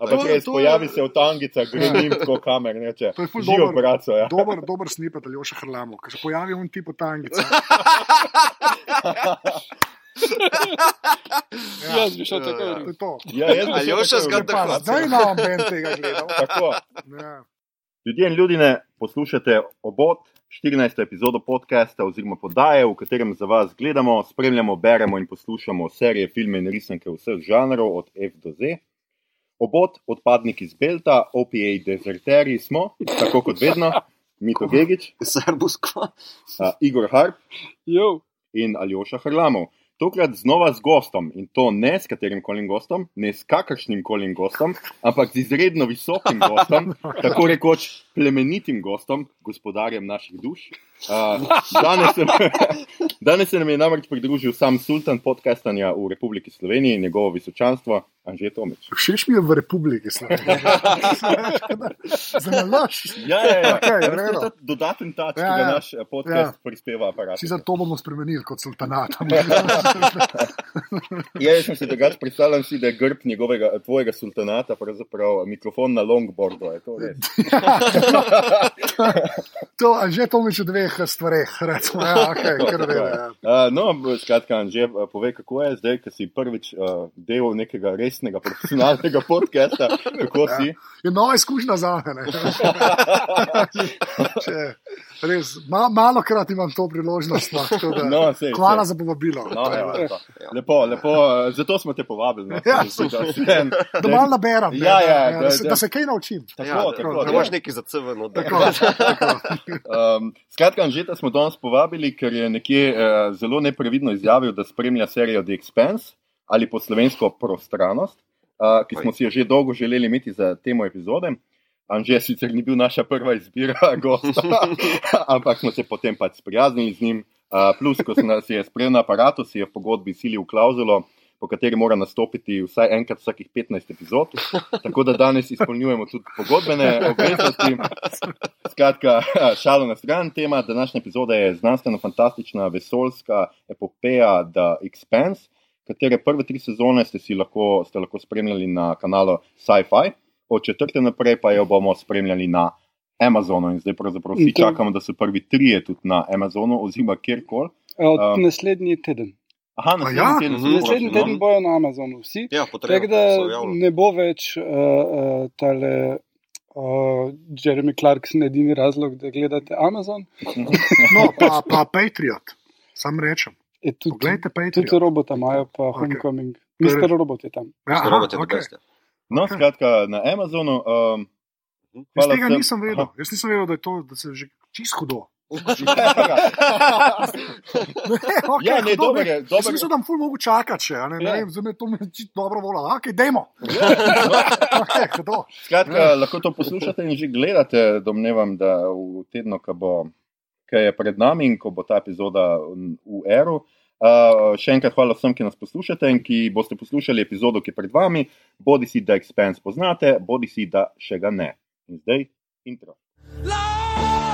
Ampak res, pojavi se v tangicah, gredim tako kamer, neče. To je ful Živo, dober. braco, ja. Dober, dober snipet ali še hrlamo, ker se pojavi un tip tangica. Jaz bi šel tako To narediti. je to. Ja, jaz bi tako rekel. Pa, Tako, zdaj na ben tega gledal. Tako. Ja. Ljudje in ljudje, poslušate obot 14. epizodo podcasta oziroma podaje, v katerem za vas gledamo, spremljamo, beremo in poslušamo serije, filme in risanke vseh žanrov, od F do Z. Obot, odpadnik iz Belta, OPA dezerteri smo, tako kot vedno, Mito Gigič, Serbus kva. uh, Igor Harp Jo, in Aljoša Hrlamov. Tokrat znova z gostom in to ne s katerim koli gostom, ne s kakršnim koli gostom, ampak z izredno visokim gostom, tako rekoč plemenitim gostom, gospodarjem naših duš. Uh, danes, se, danes se nam je namreč pridružil sam sultan podcastanja v Republiki Sloveniji, njegovo visočanstvo Anžet Tomič. Všeč mi je v Republiki Sloveniji. Za nalaš. Ja, ja, ja. Okay. Dodaten tač, Ja, ki ga ja. naš eh, podcast Ja. prispeva aparat. Si za to bomo spremenili kot sultanat. Ja, jaz sem si drugače predstavljal, si, da je grb njegovega, tvojega sultanata, pravzaprav mikrofon na longboardu. Je to res? to, a že to mi v dveh stvareh, recimo. Ja, okay, kar redo, ja. Uh, no, skratka, že povej, kako je zdaj, ko si prvič uh, del nekega resnega, profesionalnega podcasta. Kako Ja. si? Je nova izkušnja za mene. Če- Res, ma, malo krat imam to priložnost. No, tako da- No, sej, Hvala sej. za povabilo. No, evo, lepo. lepo, lepo, zato smo te povabili. No, Ja, da malo naberem, ne, Ja, ja, da, da- da, se, da- da se kaj naučim. Tako, Ja, tako, tako, Da imaš neki za da Tako, tako. Um, skratka, Anžeta smo danes povabili, ker je nekje uh, zelo neprevidno izjavil, da spremlja serijo The Expanse ali po slovensko Prostranost, uh, ki smo si jo že dolgo želeli imeti za temo epizode. Anže sicer ni bil naša prva izbira, gosta, ampak smo se potem pač sprijaznili z njim. Uh, plus, ko se nas je sprejel na aparatu, si je v pogodbi silil klauzulo, po kateri mora nastopiti vsaj enkrat vsakih 15 epizod. Tako da danes izpolnjujemo tudi pogodbene obveznosti. Skratka, šalo na stran, tema današnje epizode je znanstveno-fantastična vesoljska epopeja The Expanse, katere prve tri sezone ste si lahko, ste lahko spremljali na kanalu Sci-Fi, od četrte naprej pa jo bomo spremljali na Amazonu. In zdaj pravzaprav vsi čakamo, da so prvi trije tudi na Amazonu, oziroma kjerkoli. od Um, naslednji teden. Aha, A naslednji ja? teden Mhm. Naslednji no. teden bojo na Amazonu vsi. Ja, Tako potrebno. da so javno. ne bo več uh, uh, tale. Uh, Jeremy Clarkson je edini razlog, da gledate Amazon. No, pa, pa Patriot, sam rečem. Je tudi, Poglejte tudi Patriot. robota imajo, pa Ok. Homecoming. Mister Robot je tam. Ja, aha, roboti, okej. da veste. No, Ok. skratka, na Amazonu. Um, Jaz tega vsem- nisem vedel. Aha. Jaz nisem vedel, da je to, da se že čisto hudo. Ne, okay, Ja, ne, dober je, Jaz dober je. mislil, da bom ful mogo čakati še, a ne, ne Ja. vem, zdaj me to mi čisto dobro. Ok, dajmo. Okay, hudo. Skratka, lahko to poslušate in že gledate, domnevam, da v tednu, ko bo, ki je pred nami in ko bo ta epizoda v Eru. Uh, še enkrat hvala vsem, ki nas poslušate in ki boste poslušali epizodo, ki je pred vami, bodi si da Expense poznate, bodi si da še ga ne. In zdaj intro. Živa,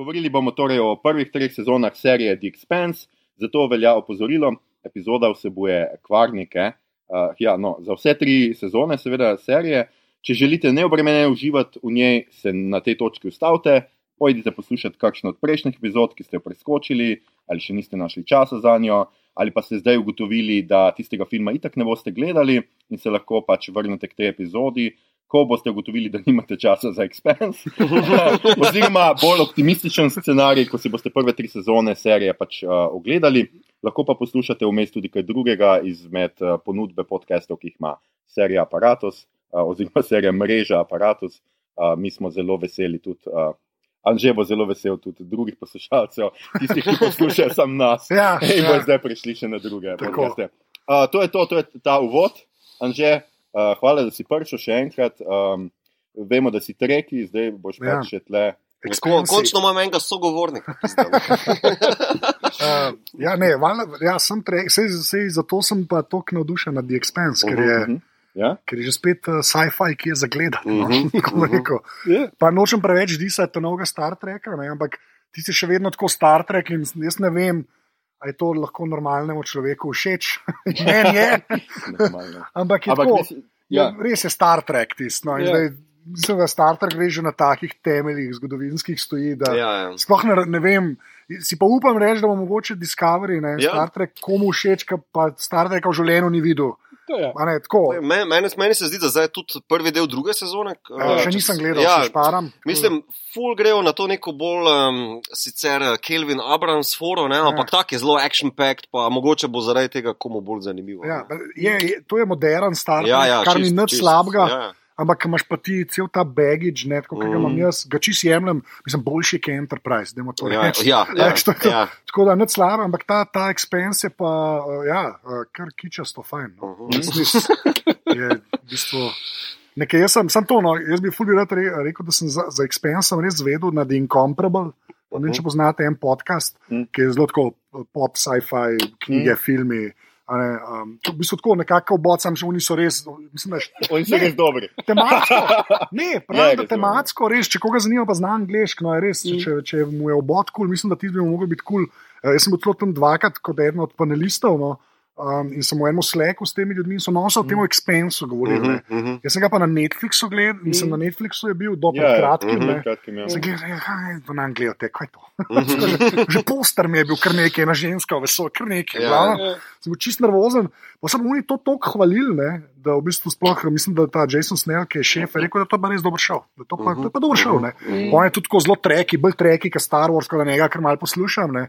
govorili bomo torej o prvih treh sezonah serije The Expanse, zato velja opozorilo, epizoda vsebuje kvarnike. Uh, ja, no, za vse tri sezone, seveda, serije. Če želite neobremenjeno uživati v njej, se na tej točki ustavite, pojdite poslušati kakšno od prejšnjih epizod, ki ste jo preskočili, ali še niste našli časa za njo, ali pa ste zdaj ugotovili, da tistega filma itak ne boste gledali in se lahko pač vrnete k tej epizodi, ko boste ugotovili, da nimate časa za Expense. Oziroma bolj optimističen scenarij, ko si boste prve tri sezone serije pač uh, ogledali, lahko pa poslušate vmes tudi kaj drugega izmed uh, ponudbe podcastov, ki jih ima serija Apparatus uh, oziroma serija Mreža Apparatus. Uh, mi smo zelo veseli tudi. Uh, Anže bo zelo vesel tudi drugih poslušalcev, tistih, ki poslušajo samo nas. Ja, In bo ja. zdaj prišli še na druge. Uh, to je to, to je ta uvod. Anže, uh, hvala, da si prišel še enkrat. Um, vemo, da si treki, zdaj boš Ja. pač še tle. Ko, končno imam enega sogovornika. Uh, ja, ne, valjda, ja, sem trek, sej, sej, zato sem pa tako navdušen nad The Expense, ker je, Mhm. Ja? ker je že spet uh, sci-fi, ki je zagledan. No, Mhm, tako bom mhm. rekel. Ja. Pa nočem preveč disati novega Star Treka, ne, ampak ti si še vedno tako Star Trek in jaz ne vem, ali je to lahko normalnemu človeku všeč. Meni je, ampak je Ampak tako. mislim, Ja. Res je Star Trek tisto. No, Ja. zdaj, Mislim, da Star Trek gre že na takih temeljih zgodovinskih stoji. Da, ja, ja. Sploh ne, ne vem, si pa upam reči, da bo mogoče Discovery, ne, Ja. Star Trek komu všeč, pa Star Trek v življenju ni videl. To je. A Ne, tako, Meni, meni, meni se zdi, da zdaj je tudi prvi del druge sezone. ja, še nisem gledal, Ja, ja, šparam. Mislim, full grejo na to neko bolj um, sicer eh, Kelvin Abrams foro, ne, ampak ja. tak je zelo action-packed, pa mogoče bo zaradi tega komu bolj zanimivo. Ja, je, je, to je modern Star Trek, ja, ja, kar ni čist- nič čist, slabega. Ja. Ampak imaš pa ti cel ta baggage, ne, tako kot ga imam Mm. jaz, ga čist jemljem, mislim, boljši je Enterprise, da to Ja, reči. ja, ja, je to. ja. Tako da nič slabega, ampak ta, ta expense je pa, uh, ja, uh, kar kičasto fajn. No. Mhm. Resnici je v bistvu. Nekaj, jaz sem, sem to, no, jaz bi fully rad re, rekel, da sem za, za expense res zvedel na The Incomparable. Ne če poznate en podcast, Mhm. ki je zelo tako pop, sci-fi, knjige, filmi. a Ne, um, v bistvu tako nekako obocam, že oni so res, mislim, da Oni so res dobri. tematsko. Ne, Je, pravi, da tematsko, res, če koga zanima, pa zna angliško, no, je res, Mm. če, če mu je obot kul, cool, mislim, da ti bi mu mogel biti kul. Cool. Jaz sem bil tam dvakrat kot eden od panelistov no, um, in sem v enem sleku s temi ljudmi so nosili o tem expensu govorili. Mhm, ne. mhm. Jaz sem ga pa na Netflixu gledal, mislim, Mm. na Netflixu je bil do Ja, pred ja, kratkim. mhm, ne. Kratkim, ja. Sem gledal, kaj je to na Anglijo, te, kaj je to? Mhm. Že poster mi je bil kar nekaj, ena ženska, veso, kar nekaj. Ja, glavno, Ja. sem bil čist nervozen. Pa sem oni to tako hvalili, ne, da v bistvu sploh, mislim, da ta Jason Snell, ki je šef, je rekel, da to pa res dober šov. Da to pa, to je pa dober šov. Ne. Mhm. On je tudi zelo treki, bolj treki, kot Star Wars, kot da njega kar mal poslušam. Ne.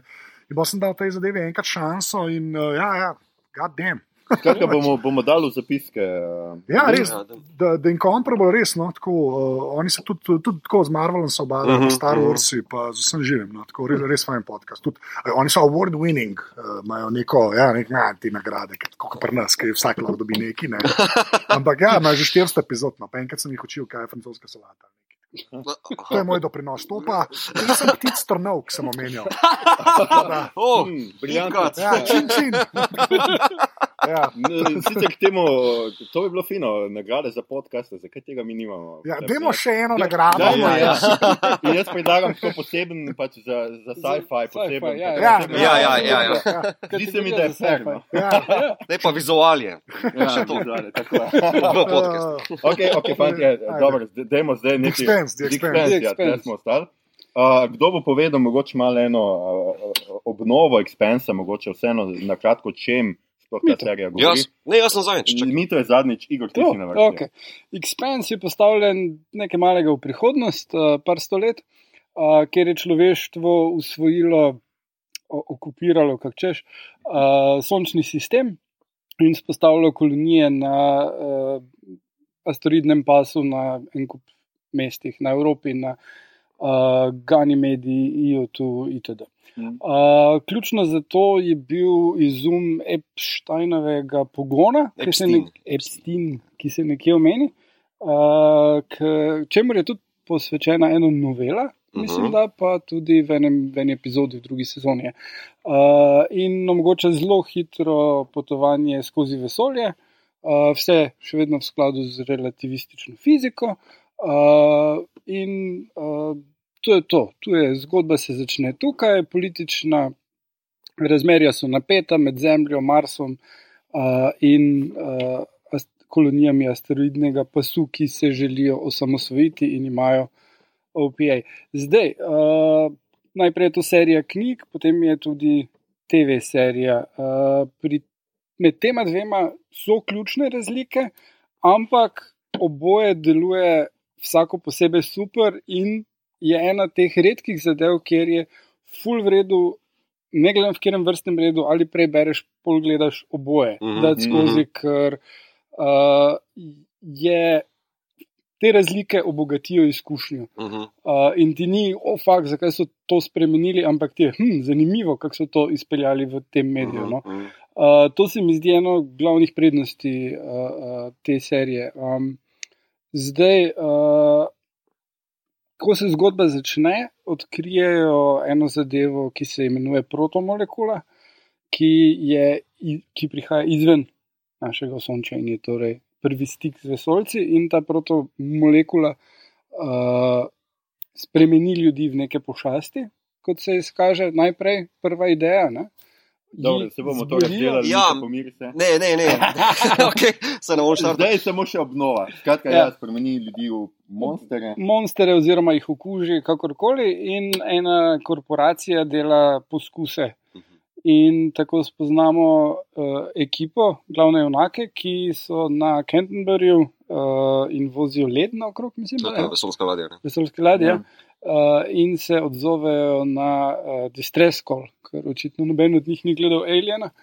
In pa sem dal tej zadevi enkrat šanso in uh, ja, ja, god damn. Skratka, bomo, bomo dali v zapiske. uh, Ja, res, da- da, da Incomparable res, no, tako, uh, oni se tudi, tudi tako z Marvelom so obadali, Mhm, uh -huh, Star mhm. Warsi, pa z vsem živim, no, tako res, res fajn podcast. Tudi, uh, oni so award winning, uh, imajo neko, ja, nek, ja, te nagrade, kot pri nas, ki vsak lahko dobi neki, ne. Ampak ja, imajo že 400 epizod, no, pa enkrat sem jih učil, kaj je francoska solata. To je moj doprinos, to pa nisem ptic trnov, ki sem omenjal. Da, Oh, briljantno. Ja, čim, čim. Ja. Sicer k temu, to bi bilo fino, nagrade za podcaste, zakaj tega mi nimamo? Ja, Da- dajmo še eno nagrado. Dajmo, ja. ja. In jaz predlagam tako poseben, pač za, za sci-fi, poseben. ja, Ja, poseben- ja, ja, ja, ja. Zdi se mi, da je fair. No? Ja. Zdaj pa vizualje. Ja, Še to. zale, tako je. V podcast. Uh, Ok, ok, fantje, Ajde. dobro, zdaj- dajmo zdaj nekaj. Expanse, The The Expanse. Expanse, The ja, tle Expanse. smo ostali. Uh, kdo bo povedal, mogoče malo eno uh, obnovo Expansa, mogoče vseeno na kratko, čem sploh ta serija govori? Jaz, ne, jaz sem zadnjič. Mi to je zadnjič, Igor, ti si na vrsti. okay. Expense je postavljen nekaj malega v prihodnost, uh, par sto let, uh, kjer je človeštvo usvojilo, okupiralo, kako češ, uh, sončni sistem in spostavilo kolonije na uh, asteroidnem pasu na en kup mestih, na Evropi, na uh, Ganimedi, Iotu itd. Uh, ključno za to je bil izum Epsteinovega pogona, ki se, Epstein. nek, Epstein, ki se nekje omeni, uh, k čemu je tudi posvečena ena novela, mislim, Mhm. da pa tudi v enem, v eni epizodi v drugi sezoni. Uh, in omogoča zelo hitro potovanje skozi vesolje, uh, vse še vedno v skladu z relativistično fiziko. Uh, in uh, to je to, tu je zgodba, se začne tukaj, politična razmerja so napeta med Zemljo, Marsom uh, in uh, ast kolonijami asteroidnega pasu, ki se želijo osamosvojiti in imajo OPA. Zdaj, uh, najprej je to serija knjig, potem je tudi TV serija. Uh, pri, med tema dvema so ključne razlike, ampak oboje deluje vsako posebej super in je ena teh redkih zadev, kjer je full v redu, ne glede v katerem vrstnem redu, ali prej bereš, pol gledaš oboje, Mhm, da skozi, ker uh, je. Te razlike obogatijo izkušnjo. Mhm. Uh, in ti ni, oh, fakt, zakaj so to spremenili, ampak ti je hm, zanimivo, kako so to izpeljali v tem mediju. No? Mhm. Uh, to se mi zdi eno glavnih prednosti uh, uh, te serije. Um, Zdaj, uh, ko se zgodba začne, odkrijejo eno zadevo, ki se imenuje protomolekula, ki, je, ki prihaja izven našega Sonča in je torej prvi stik z vesoljci, in ta protomolekula uh, spremeni ljudi v neke pošasti, kot se izkaže najprej prva ideja. Ne? Dobro, se bomo to zbudijo- razdelali, Ja. pomiri se. Ne, ne, ne. okay, se ne. Zdaj je samo še obnova. Skratka, Ja. ja. ja, spremeni ljudi v monstere. monstere oziroma jih okuži kakorkoli, in ena korporacija dela poskuse. In tako spoznamo uh, ekipo, glavne junake, ki so na Canterburyju uh, in vozijo led naokrog, mislim, da je je vesoljska ladja. ne? vesoljske ladje. Ja. Ja. Uh, in se odzovejo na uh, distress call, ker očitno noben od njih ni gledal Aliena.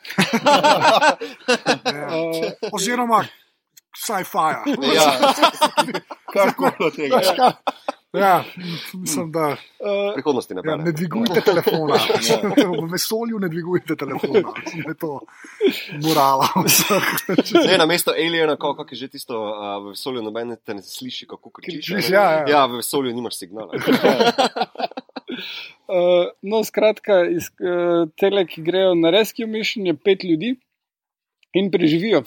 Ja. Uh, Oziroma, sci-fi. Ja. Karkoli od tega. Ja. Ja, mislim, da uh, Prihodnosti ne ja, bere. ne dvigujte telefona. V vesolju ne dvigujte telefona. Mislim, da je to morala. Ne, na mesto aliena, kako je že tisto, uh, v vesolju noben te ne sliši, kako kričiš. ja, ja. ja, v vesolju nimaš signala. Uh, no, skratka, iz uh, tele, ki grejo na rescue mission, je pet ljudi in preživijo,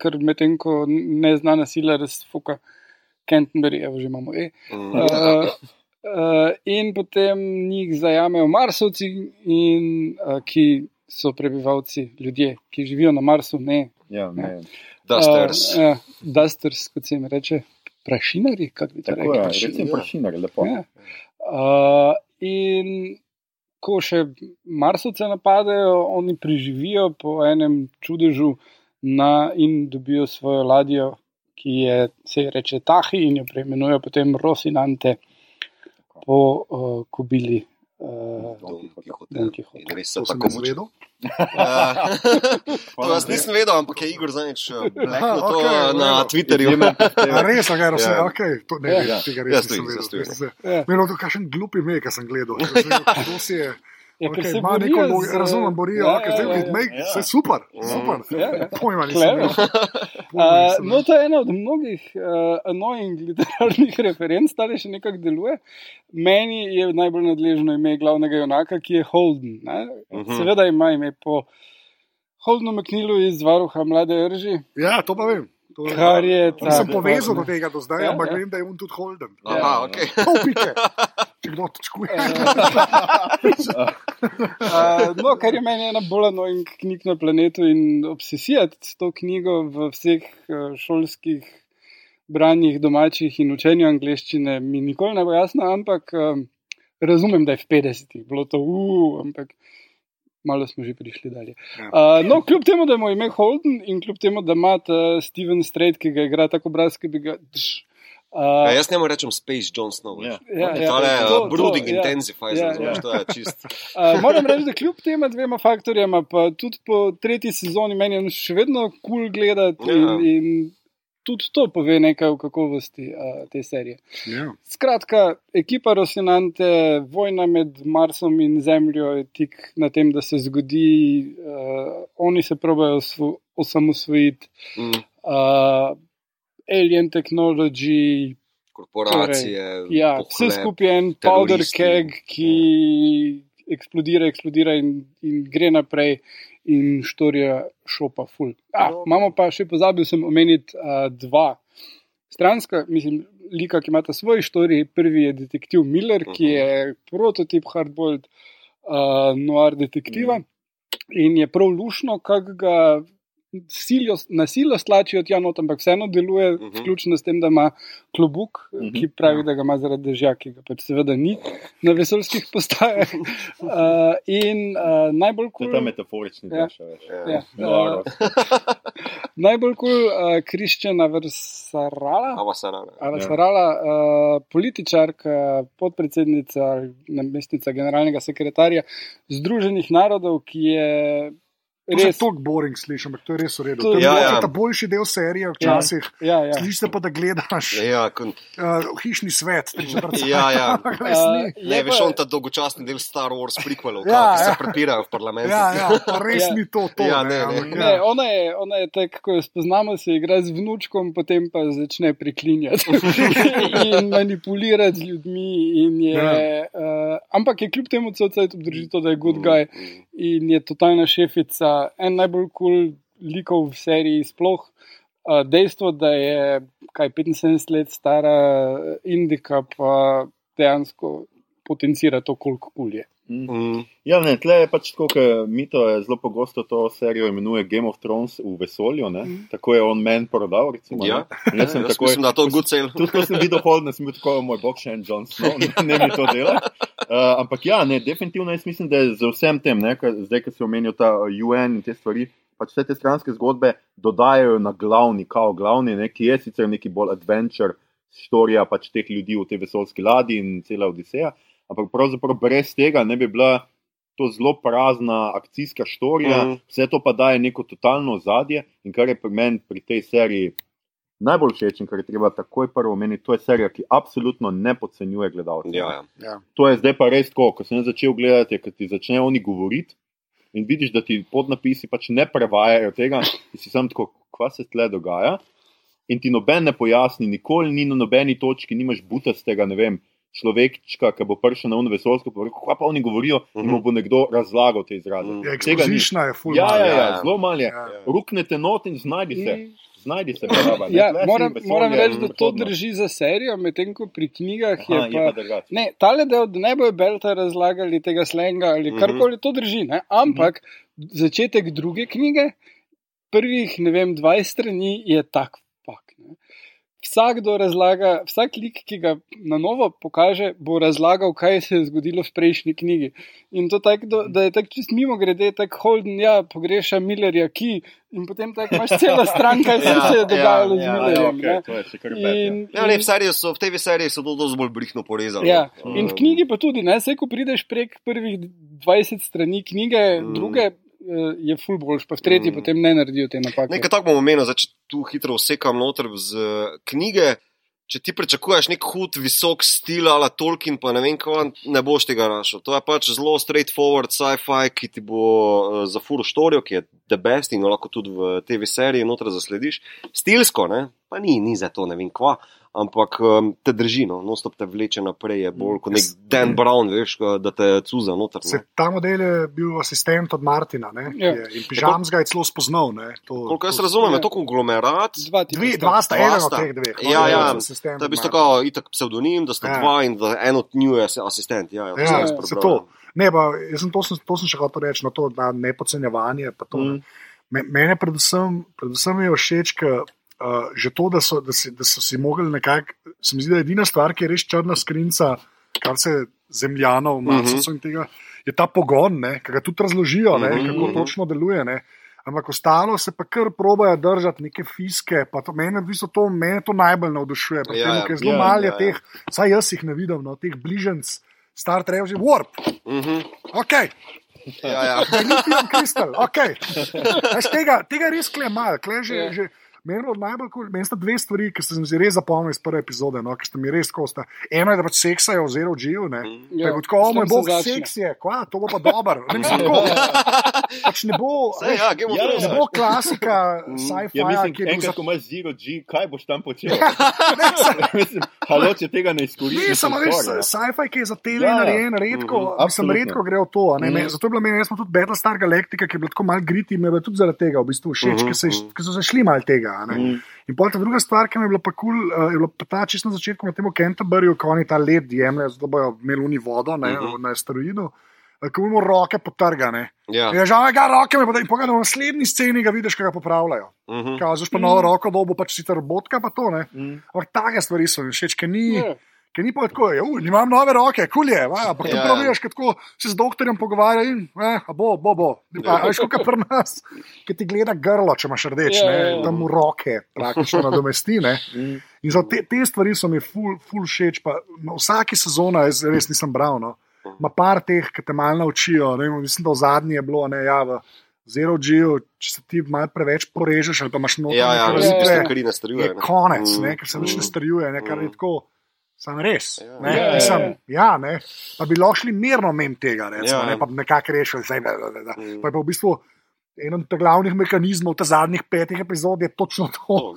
ker medtem ko neznana sila razfuka Canterbury, evo že imamo E. Mm. Uh, uh, in potem njih zajamejo Marsovci, in, uh, ki so prebivalci, ljudje, ki živijo na Marsu, ne. Ja, ne. Dusters. Uh, ja, dusters, kot se jim reče, prašinari, kako bi Tako rekli. Ja. prašinar, lepo. Ja. Uh, in ko še Marsovce napadejo, oni preživijo po enem čudežu na, in dobijo svojo ladjo, ki je, se ji reče Tahi in jo preimenujejo potem Rosinante po uh, kobili. Uh, Don Quixote. Don Quixote. Res se To sem tako vedel. Ja. To jaz nisem vedel, ampak je Igor Zanič bleknil to okej, eh, na dobro. Twitterju. A res, a ga vse, Ja. ok, to ne Ja. vem, tega res tudi, nisem jaz tudi. vedel. Ja. Meni je to kakšen glup ime, ki sem gledal. Kdo si je? Ja, Okay, borijo neko, z- razumem, borijo, Ja, okay, ja, ja, ja, ja. vse super, super. Ja, ja. Pojma nisem Uh, no, to je ena od mnogih uh, annoying literarnih referenc, ta še nekako deluje. Meni je najbolj nadležno ime glavnega junaka, ki je Holden. Ne? Mhm. Seveda ima ime po Holdenu McNeilu iz Varuha Mlade Rži, Ja, to pa vem. To vem. kar je ta. Nisem povezal do tega do zdaj, Ja, ampak ja. vem, da je on tudi Holden. Aha, ok. Pol pike. Če kdo točkuje. Uh, no, kar je meni ena bolj annoying knjig na planetu in obsesija s to knjigo v vseh uh, šolskih branjih, domačih in učenju angleščine, mi nikoli ne bo jasno, ampak um, razumem, da je v 50-ih bilo to, uh, ampak malo smo že prišli dalje. Uh, no, kljub temu, da je ime Holden in kljub temu, da ima Steven Strait, ki ga igra tako obraz, ki bi ga. Dž, Ja, Uh, jaz ne morem reči Space Jon Snow. Ja. ja, ja, Tale to- uh, brooding to, ja. intensifies, Ja, razumeš, ja. to je čist. Uh, moram reči, da kljub tema dvema faktorjema, pa tudi po tretji sezoni meni je še vedno kul cool gledati in, Ja. in tudi to pove nekaj o kakovosti uh, te serije. Ja. Skratka, ekipa Rosinante, vojna med Marsom in Zemljo je tik na tem, da se zgodi, uh, oni se probajo osvo- osamosvojiti, Mm, uh, alien technology, korporacije, Ja, vse pohlep. skupaj je en powder keg, ki eksplodira, eksplodira in, in gre naprej, in štorija šopa ful. A, No. imamo pa še pozabil sem omeniti uh, dva. Stranska, mislim, lika, ki imata svoj štorij. Prvi je detektiv Miller, ki Mhm. je prototip hardboiled uh, noir detektiva in je prav lušno, kako ga silijo, na silo stlačijo tja not, ampak vseeno deluje, Mhm. vključno s tem, da ima klobuk, Mhm. ki pravi, da ga ima zaradi dežja, ki ga pač seveda ni na vesoljskih postajah. Uh, in uh, najbolj To je kul. ta metaforični Ja. del, veš. Ja. Noro. Najbolj kul cool, uh, Kriščana Versarala. Alasarala, uh, političarka, podpredsednica, namestnica generalnega sekretarja Združenih narodov, ki je To je res. tako boring slišim, ampak to je res v redu. To- To je Ja, ja, ja. ta boljši del serije včasih. Ja, ja. Slišiš se pa, da gledaš Ja, kon, uh, hišni svet, Ja, ja. Res. Uh, ne, veš, on ta dolgočasni del Star Wars prequelov, Ja, ja, ki se ja. prepirajo v parlamentu. Ja, ja, res Ja. ni to. to Ja, ne, ne, ne. ampak Ne, ja. ona je, ona je tako, ko jo spoznamo, se igra z vnučkom, potem pa začne preklinjati in manipulirati z ljudmi. In je, Ja. uh, ampak je kljub temu cel cel obdrži to, da je Mm, good guy in je totalna šefica, en najbolj kul cool likov v seriji sploh. Uh, dejstvo, da je kaj 75 let stara Indika, pa dejansko potencira to, koliko kul je. Mm. Ja, ne, tle je pač tako, ker Mito je zelo pogosto to serijo imenuje Game of Thrones v vesolju, ne? tako je on meni prodal. Recimo, Ja. ne? Jaz sem Jaz takoj, mislim, da je to good sale. Tudi ko sem videl Holden, sem bil tako, moj bog, še en John Snow, ne, ne mi to dela. Uh, ampak ja, ne, definitivno jaz mislim, da je z vsem tem, ne, kar, zdaj, ko se omenijo ta uh, UN in te stvari, pač vse te stranske zgodbe dodajajo na glavni, kao glavni, ne, ki je sicer neki bolj adventure, storija pač teh ljudi v tej vesoljski ladji in cela Odiseja, ampak pravzaprav brez tega ne bi bila to zelo prazna akcijska storija, Mhm. mm. vse to pa daje neko totalno ozadje in kar je pri meni pri tej seriji najbolj všeč in kar je treba takoj prvo omeniti, to je serija, ki absolutno ne podcenjuje gledalcev. Ja, ja. Ja. To je zdaj pa res tako, ko sem začel gledati, ker ti začnejo oni govoriti in vidiš, da ti podnapisi pač ne prevajajo tega, in si sam tako, kva se tle dogaja. In ti noben ne pojasni, nikoli ni na nobeni točki, nimaš butastega, ne vem, človečka, ki bo prišel na univerzalsko, pa rekel, pa oni govorijo, mm -hmm. in mu bo nekdo razlagal te izraze. Mhm. Ja, Tega ni. Je. Ja, ja, ja, ja. zelo malo je. Ja. Ruknete not in znajdi se. Mm. Znajdi se, ne. Ja, Tle si moram, moram reči, da to drži za serijo, medtem ko pri knjigah Aha, je je pa. pa drugače. Ne, tale del, da ne bojo Belta razlagali tega slenga ali Mhm. karkoli, to drži. Ne? Ampak začetek druge knjige, prvih, ne vem, 20 strani je tak? Vsakdo razlaga, vsak lik, ki ga na novo pokaže, bo razlagal, kaj se je zgodilo v prejšnji knjigi. In to tako, da, da je tako čist mimo grede, tako Holden, ja, pogreša Millerja, ki in potem tako imaš cela stran, kaj se, Ja, se je dogajalo ja, z ja, Millerjem. okay, to je še kar ne. ja. In, Ja, ne, in- v, so, v tej seriji so to dosti bolj brihno porezali. Ja, in v knjigi pa tudi, ne, se ko prideš prek prvih 20 strani knjige, Mm. druge je ful boljš, pa v tretji Mm. potem ne naredijo te napake. Nekaj tako bomo omenili, zdaj, če tu hitro vsekam noter z eh, knjige. Če ti pričakuješ nek hud, visok stil ali Tolkien, pa ne vem, kaj, ne boš tega našel. To je pač zelo straightforward sci-fi, ki ti bo uh, za furo štorijo, ki je the best in jo lahko tudi v TV seriji noter zaslediš. Stilsko, ne? pa ni, ni za to, ne vem kva, ampak um, te drži, no, nostop te vleče naprej, je bolj kot nek Dan Brown, veš, ko- da te cuza noter. Se, Ne? ta model je bil asistent od Martina ne, Ja. je, in Pižams ga je celo spoznal. Ne, to, Koliko jaz razumem, Ja. je to konglomerat. Dva, Dve, sta. dva sta, Dva eden od sta. teh dveh. Ja, on je ja, asistent To je v bistvu tako itak pseudonim, da sta Ja. dva in da en od njiju je asistent. Ja, ja, to Ja, sem jaz se to. ja. Ne, pa, jaz sem to, sem, to sem še hotel reči, no, to na nepodcenjevanje. pa To, Mm. Me, mene predvsem, predvsem je všeč, ka, uh, že to, da so, da, si, da so si mogli nekako. Se mi zdi, da je edina stvar, ki je res črna skrinca, kar se zemljanov, marsovcev in tega, je ta pogon, ki ga tudi razložijo, ne, Mhm, kako mhm. točno deluje. Ne. Ampak ostalo se pa kar probojajo držati neke fiske. To, mene, v bistvu to, mene to najbolj navdušuje. Ja, tem, ja. ker Zelo Ja, malo je ja, ja. teh, saj jaz jih ne vidim, no, teh bližnjic, star Trek, že warp. Mhm. Ok, Ja, ja. Lithium kristal, ok. Tega, tega res kle malo, kle že. Ja. Že Meni je najbolj kul, meni sta dve stvari, ki ste mi zdi res zapomnili iz prve epizode, no, ki ste mi res kosta. Eno je, da pač seksajo v zero G-ju, ne. Ja, Tako, tako, o moj se bog, seks je, kva, to bo pa dober. Ne, mislim, tako, pač ne bo, Saj, veš, ja, Ja, Thrones. ne bo klasika sci-fi, Ja, mislim, ki je bil enkrat, za ko imaš zero G, kaj boš tam počel? mislim, halo, če tega ne izkoristiš. Ne, samo ja. sci-fi, ki je za tele Ja, ja. narejen, redko, mm, mislim, absolutno. redko gre v to. a Ne, mm. Zato je bila meni, jaz smo tudi Battlestar Galactica, ki je bila tako mal griti, mi je tudi zaradi tega v bistvu všeč, mm -hmm. ker so zašli mal tega. A ne. Mhm. In pol ta druga stvar, ki mi je bila pa kul, cool, uh, je bila pa ta čisto na začetku na tem Canterburyju, ko oni ta led jemljejo, zato bojo imeli uni vodo ne, Mhm. uh -huh. na asteroidu. eh, Ko imamo roke potrgane. Ja. Ja, žal, ga roke mi potrgane. In pogledaj, v naslednji sceni ga vidiš, kako ga popravljajo. Mhm. Kažeš pa novo roko, dobo pač si ta robotka, pa to ne. Mhm. Ampak take stvari so mi všeč, ker ni. Ja. Ker ni pa tako, ja, imam nove roke, kul je, va, ampak Ja, ja, ja. prav veš, kako se z doktorjem pogovarja in eh, bo, bo, bo. Ja. A, veš, kot pri nas, ki ti gleda grlo, če imaš rdeč, Ja, ne, ja, ja. v roke praktično nadomesti. Ne. Mhm. In za te, te stvari so mi ful, ful všeč. Pa, no, vsaki sezona, jaz res nisem bral, no, ima par teh, ki te malo naučijo. Ne, mislim, da v zadnji je bilo, ne, ja, v, Zero G, če se ti malo preveč porežeš ali pa imaš noter Ja, ja, neke vsi razlike, tisti, razlike, ki ne strjuje. je konec, ne, ker se več Mm. ne starjuje, ne, kar je Mm. tako. Sam res. Ja. Ne, Ja, ja, mislim, ja. ja, ne, pa bi lahko šli mirno mem tega, recimo, Ja. ne, pa bi nekako rešili. Zdaj, da, da, da. Mm. Pa je pa v bistvu eden od glavnih mehanizmov te zadnjih petih epizod je točno to. To.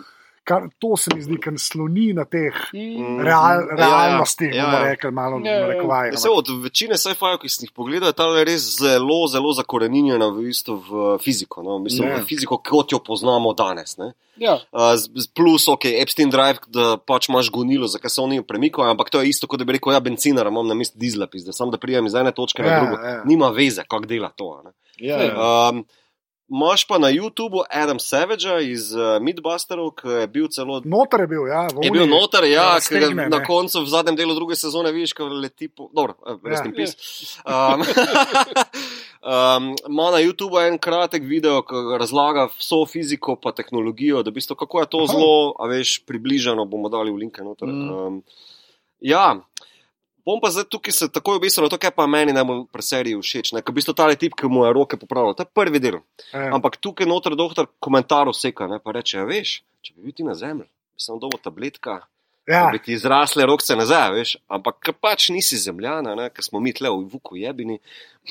Kar, to se mi zdi, ker sloni na teh Mm. real, Ja, ja. realnosti, Ja, bomo ja. rekli, malo Ja, ja. narekovaj. Ja, od večine sci-fi, ki sem jih pogledal, je ta res zelo, zelo zakorenjena v, bistvu v fiziko. No? Mislim, Ja. v fiziko, kot jo poznamo danes. Ne? Ja, Uh, plus, ok, Epstein Drive, da pač imaš gonilo, zakaj se oni premikajo, ampak to je isto, kot da bi rekel, ja, benzinar imam na mestu dizla, pizde, samo da prijem iz ene točke na Ja, drugo. ja. Nima veze, kako dela to. a Ne? Ja, ja. Um, Máš pa na YouTubu Adam Savagea iz uh, Midbusterov, ki je bil celo. Noter je bil, ja. v Je Uniji. bil noter, ja, Ja, ga stegne, na koncu, v zadnjem delu druge sezone, vidiš, kako leti po. Dobro, res ne pis. Ima na YouTubu en kratek video, ki razlaga vso fiziko pa tehnologijo, da v bistvu kako je to Aha. zelo, a veš, približano, bomo dali v linke noter. Mm. Um, ja. Bom pa zdaj tukaj se takoj obisil na to, kar pa meni najbolj pri seriji všeč. Ker v bistvu ta tip, ki mu je roke popravljal, to je prvi del. Ja. Ampak tukaj noter doktor komentarov seka, ne, pa reče, ja, veš, če bi bil ti na zemlji, bi samo dobo tabletka, Ja. bi ti zrasle rokce nazaj, veš, ampak ker pač nisi zemljana, ker smo mi tle v vuku jebini,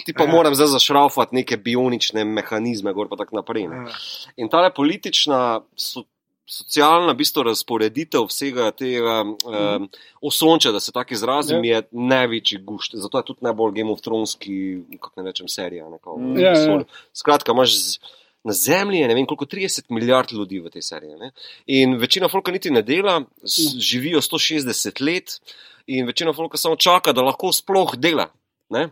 ti pa Ja. moram zdaj zašraufati neke bionične mehanizme, gor pa tako naprej. Ne. Ja. In ta politična, so, socialna v bistvu, razporeditev vsega tega um, osonča, da se tako izrazim, Ja. je največji gušt. Zato je tudi najbolj Game of Throneski, kako ne rečem, serija. Ne, kao, Mm. Ja, ja. vesolju. Skratka, imaš z, na Zemlji je ne vem koliko 30 milijard ljudi v tej seriji. Ne? In večina folka niti ne dela, s, živijo 160 let, in večina folka samo čaka, da lahko sploh dela. Ne?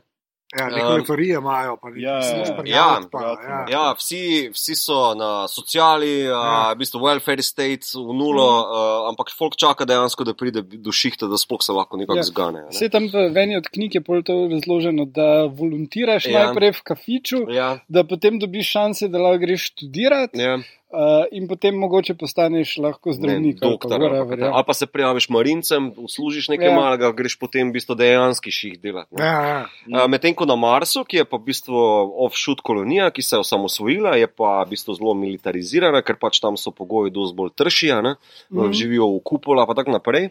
Ja, neke Um, teorije imajo, pa ja, nekaj ja, ja, pa, ja. Ja, vsi, vsi so na sociali, Ja. ja. v bistvu welfare state v nulo, Mhm. uh, ampak folk čaka dejansko, da pride do šihta, da sploh se lahko nekako Ja. ja. zgane. Ne? Vse tam v eni od knjig je pol to razloženo, da volontiraš Ja. ja. najprej v kafiču, Ja, da potem dobiš šanse, da lahko greš študirati, ja. Uh, in potem mogoče postaneš lahko zdravnik. Ne, ali pa doktor, ali, whatever, pa, ja. ali pa se prijaviš marincem, uslužiš nekaj Ja. malega, greš potem v bistvu dejanski ših delati. Ja. Uh, Medtem ko na Marsu, ki je pa v bistvu offshoot kolonija, ki se je osamosvojila, je pa v bistvu zelo militarizirana, ker pač tam so pogoji dosti bolj tršija, ne? Mm. živijo v kupola in tako naprej.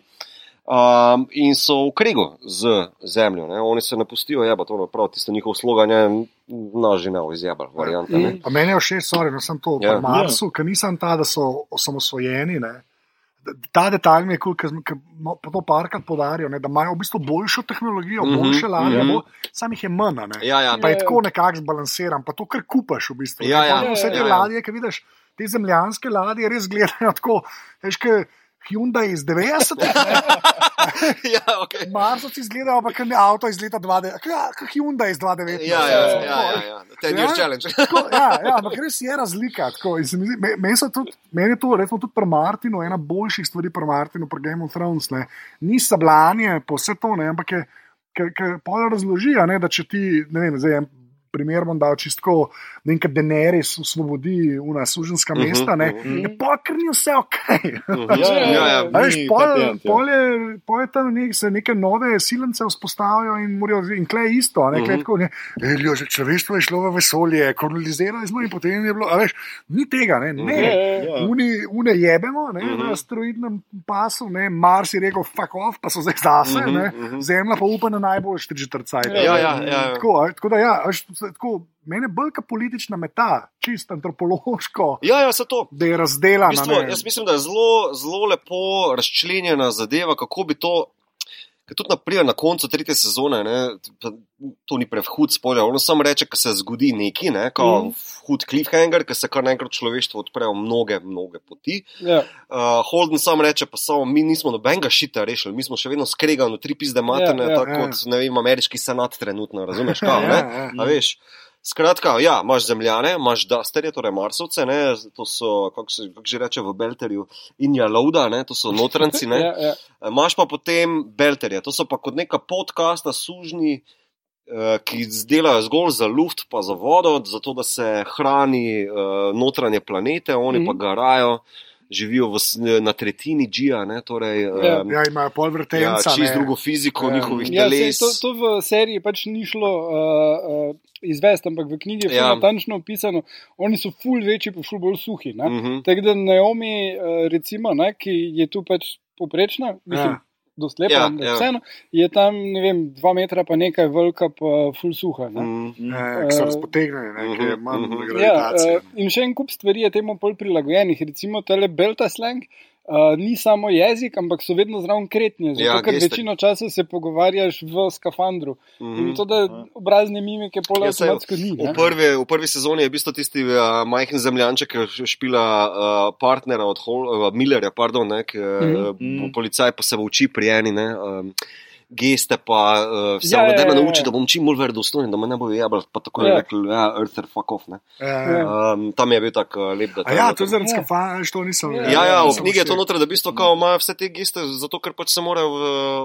Um, in so v kregu z zemljo, ne? oni se ne pustijo, je pa to naprav, tisto njihov slogan je nažene izjebal, varianta. ne. Mhm. Pa meni je všeč, sorry, no sem to Ja. ja. Marsu, ker nisem ta, da so osamosvojeni. Ne. Ta detalj mi je kul, cool, ker no, to parkrat podarijo, ne, da imajo v bistvu boljšo tehnologijo, mm -hmm, boljše ladje, mm -hmm. sam jih je manj. Ne. Ja, ja, Pa je Ja, ja. tako nekako zbalansiran, pa to, kar kupaš v bistvu. Ja, ne. ja, Pa Vse te ja, ja. ladje, ki vidiš, te zemljanske ladje res gledajo tako, veš, kot Hyundai iz 90-ih. ja, okay. Marsovci izgledajo, pa kot avto iz leta 20, ja, kot Hyundai iz 2019. ja, ja, ja, ja, ja. Ten year Ja. challenge. Tako, ja, ja, ampak res je razlika. tako, Meni so tudi- meni je to, recimo, tudi pri Martinu, ena boljših stvari pri Martinu, pri Game of Thrones. Ne. Ni sablanje, pa vse to, ne, ampak je, ker pa razloži, ne, da če ti, ne vem, zdaj primer bom dal čistko, ne vem, ker Denerys osvobodi una suženska Mhm, mesta, ne, mhm. je pa kar ni vse ok. Mhm. Ja, ja, ja, ja. A Veš, Ni pol, patent, ja. pol, je, pol je tam nek, se neke nove silence vzpostavijo in morajo, in kle isto, ne, kle je Mhm. tako, ne, "Ej, ljo, že človeštvo je šlo v vesolje, kolonizirali smo in potem je bilo, a veš, ni tega, ne, ne. Ja. Uni, une jebemo ne, Mhm. na asteroidnem pasu, ne, Mars je rekel, fuck off, pa so zdaj zase, Mhm, ne, mhm. Zemlja pa upa na najboljši četrcaj. Ja, ja, ja, ja. Tako, tako da, ja, veš, tako, mene bolj kot politična meta, čist antropološko, Ja, ja, se to. da je razdelana. V bistvu, jaz mislim, da je zelo, zelo lepo razčlenjena zadeva, kako bi to. Ker tudi naprimer, na koncu tretje sezone, ne, to ni prehud spoiler, ono samo reče, da se zgodi nekaj, ne, kot mm. hud cliffhanger, ker se kar naenkrat človeštvo odprejo mnoge, mnoge poti. Ja. Uh, Holden sam reče, pa samo mi nismo nobenega šita rešili, mi smo še vedno skregani, tri pizde materne, Ja, ja, ja, tako ja. kot ne vem, ameriški senat trenutno, razumeš? Kao, Ja, ne? ja. A veš, skratka, ja, imaš zemljane, imaš dusterje, torej marsovce, ne, to so, kako se kak že reče v Belterju, inja lauda, ne, to so notranci, ne. Ja, ja. Imaš pa potem belterje, to so pa kot neka podcasta sužni, eh, ki delajo zgolj za luft, pa za vodo, zato da se hrani eh, notranje planete, oni Mhm. pa garajo. Živijo v, na tretjini G-ja, ne, torej, Ja. um, Ja, imajo pol ja, vrtenca. čist ne. drugo fiziko Ja. njihovih Ja, teles. to, to v seriji pač ni šlo uh, uh, izvesti, ampak v knjigi je Ja. ja. natančno opisano. Oni so ful večji, pa ful bolj suhi. ne. Mhm. Tako da Naomi, uh, recimo, ne, ki je tu pač poprečna, mislim, Ja. Dost lepa, Ja, ja, ampak ja. vseeno, je tam, ne vem, dva metra pa nekaj velika, pa ful suha. Ne. Mhm. Ja, ki so razpotegnjeni, ne, ki je manj Mhm, mhm. Ja, gravitacije. uh, in še en kup stvari je temu bolj prilagojenih. Recimo, tale Belta slang uh, ni samo jezik, ampak so vedno zraven kretnje. Zato, Ja, ker geste. večino časa se pogovarjaš v skafandru. Mhm. In to, da obrazne mimike pol Ja, avtomatsko ni. V prvi, v prvi sezoni je bil tisti uh, majhen zemljanček, ki špila uh, partnera od Hol, uh, Millerja, pardon, ne, ki, uh, Mhm. policaj pa se uči pri eni. Ne, um, Geste pa uh, se Ja, ja, ja, da me ja, nauči, ja. da bom čim bolj verodostojen, da me ne bo jebal. Pa tako je Ja. rekel, ja, Earther, fuck off. Ne. Ja. Um, tam je bil tak uh, lep A detajl. ja, to je zaradi Ja. što nisem Ja, vedel. Ja, ja, v knjigi je to noter, da v bistvu kao imajo vse te geste, zato ker pač se morajo v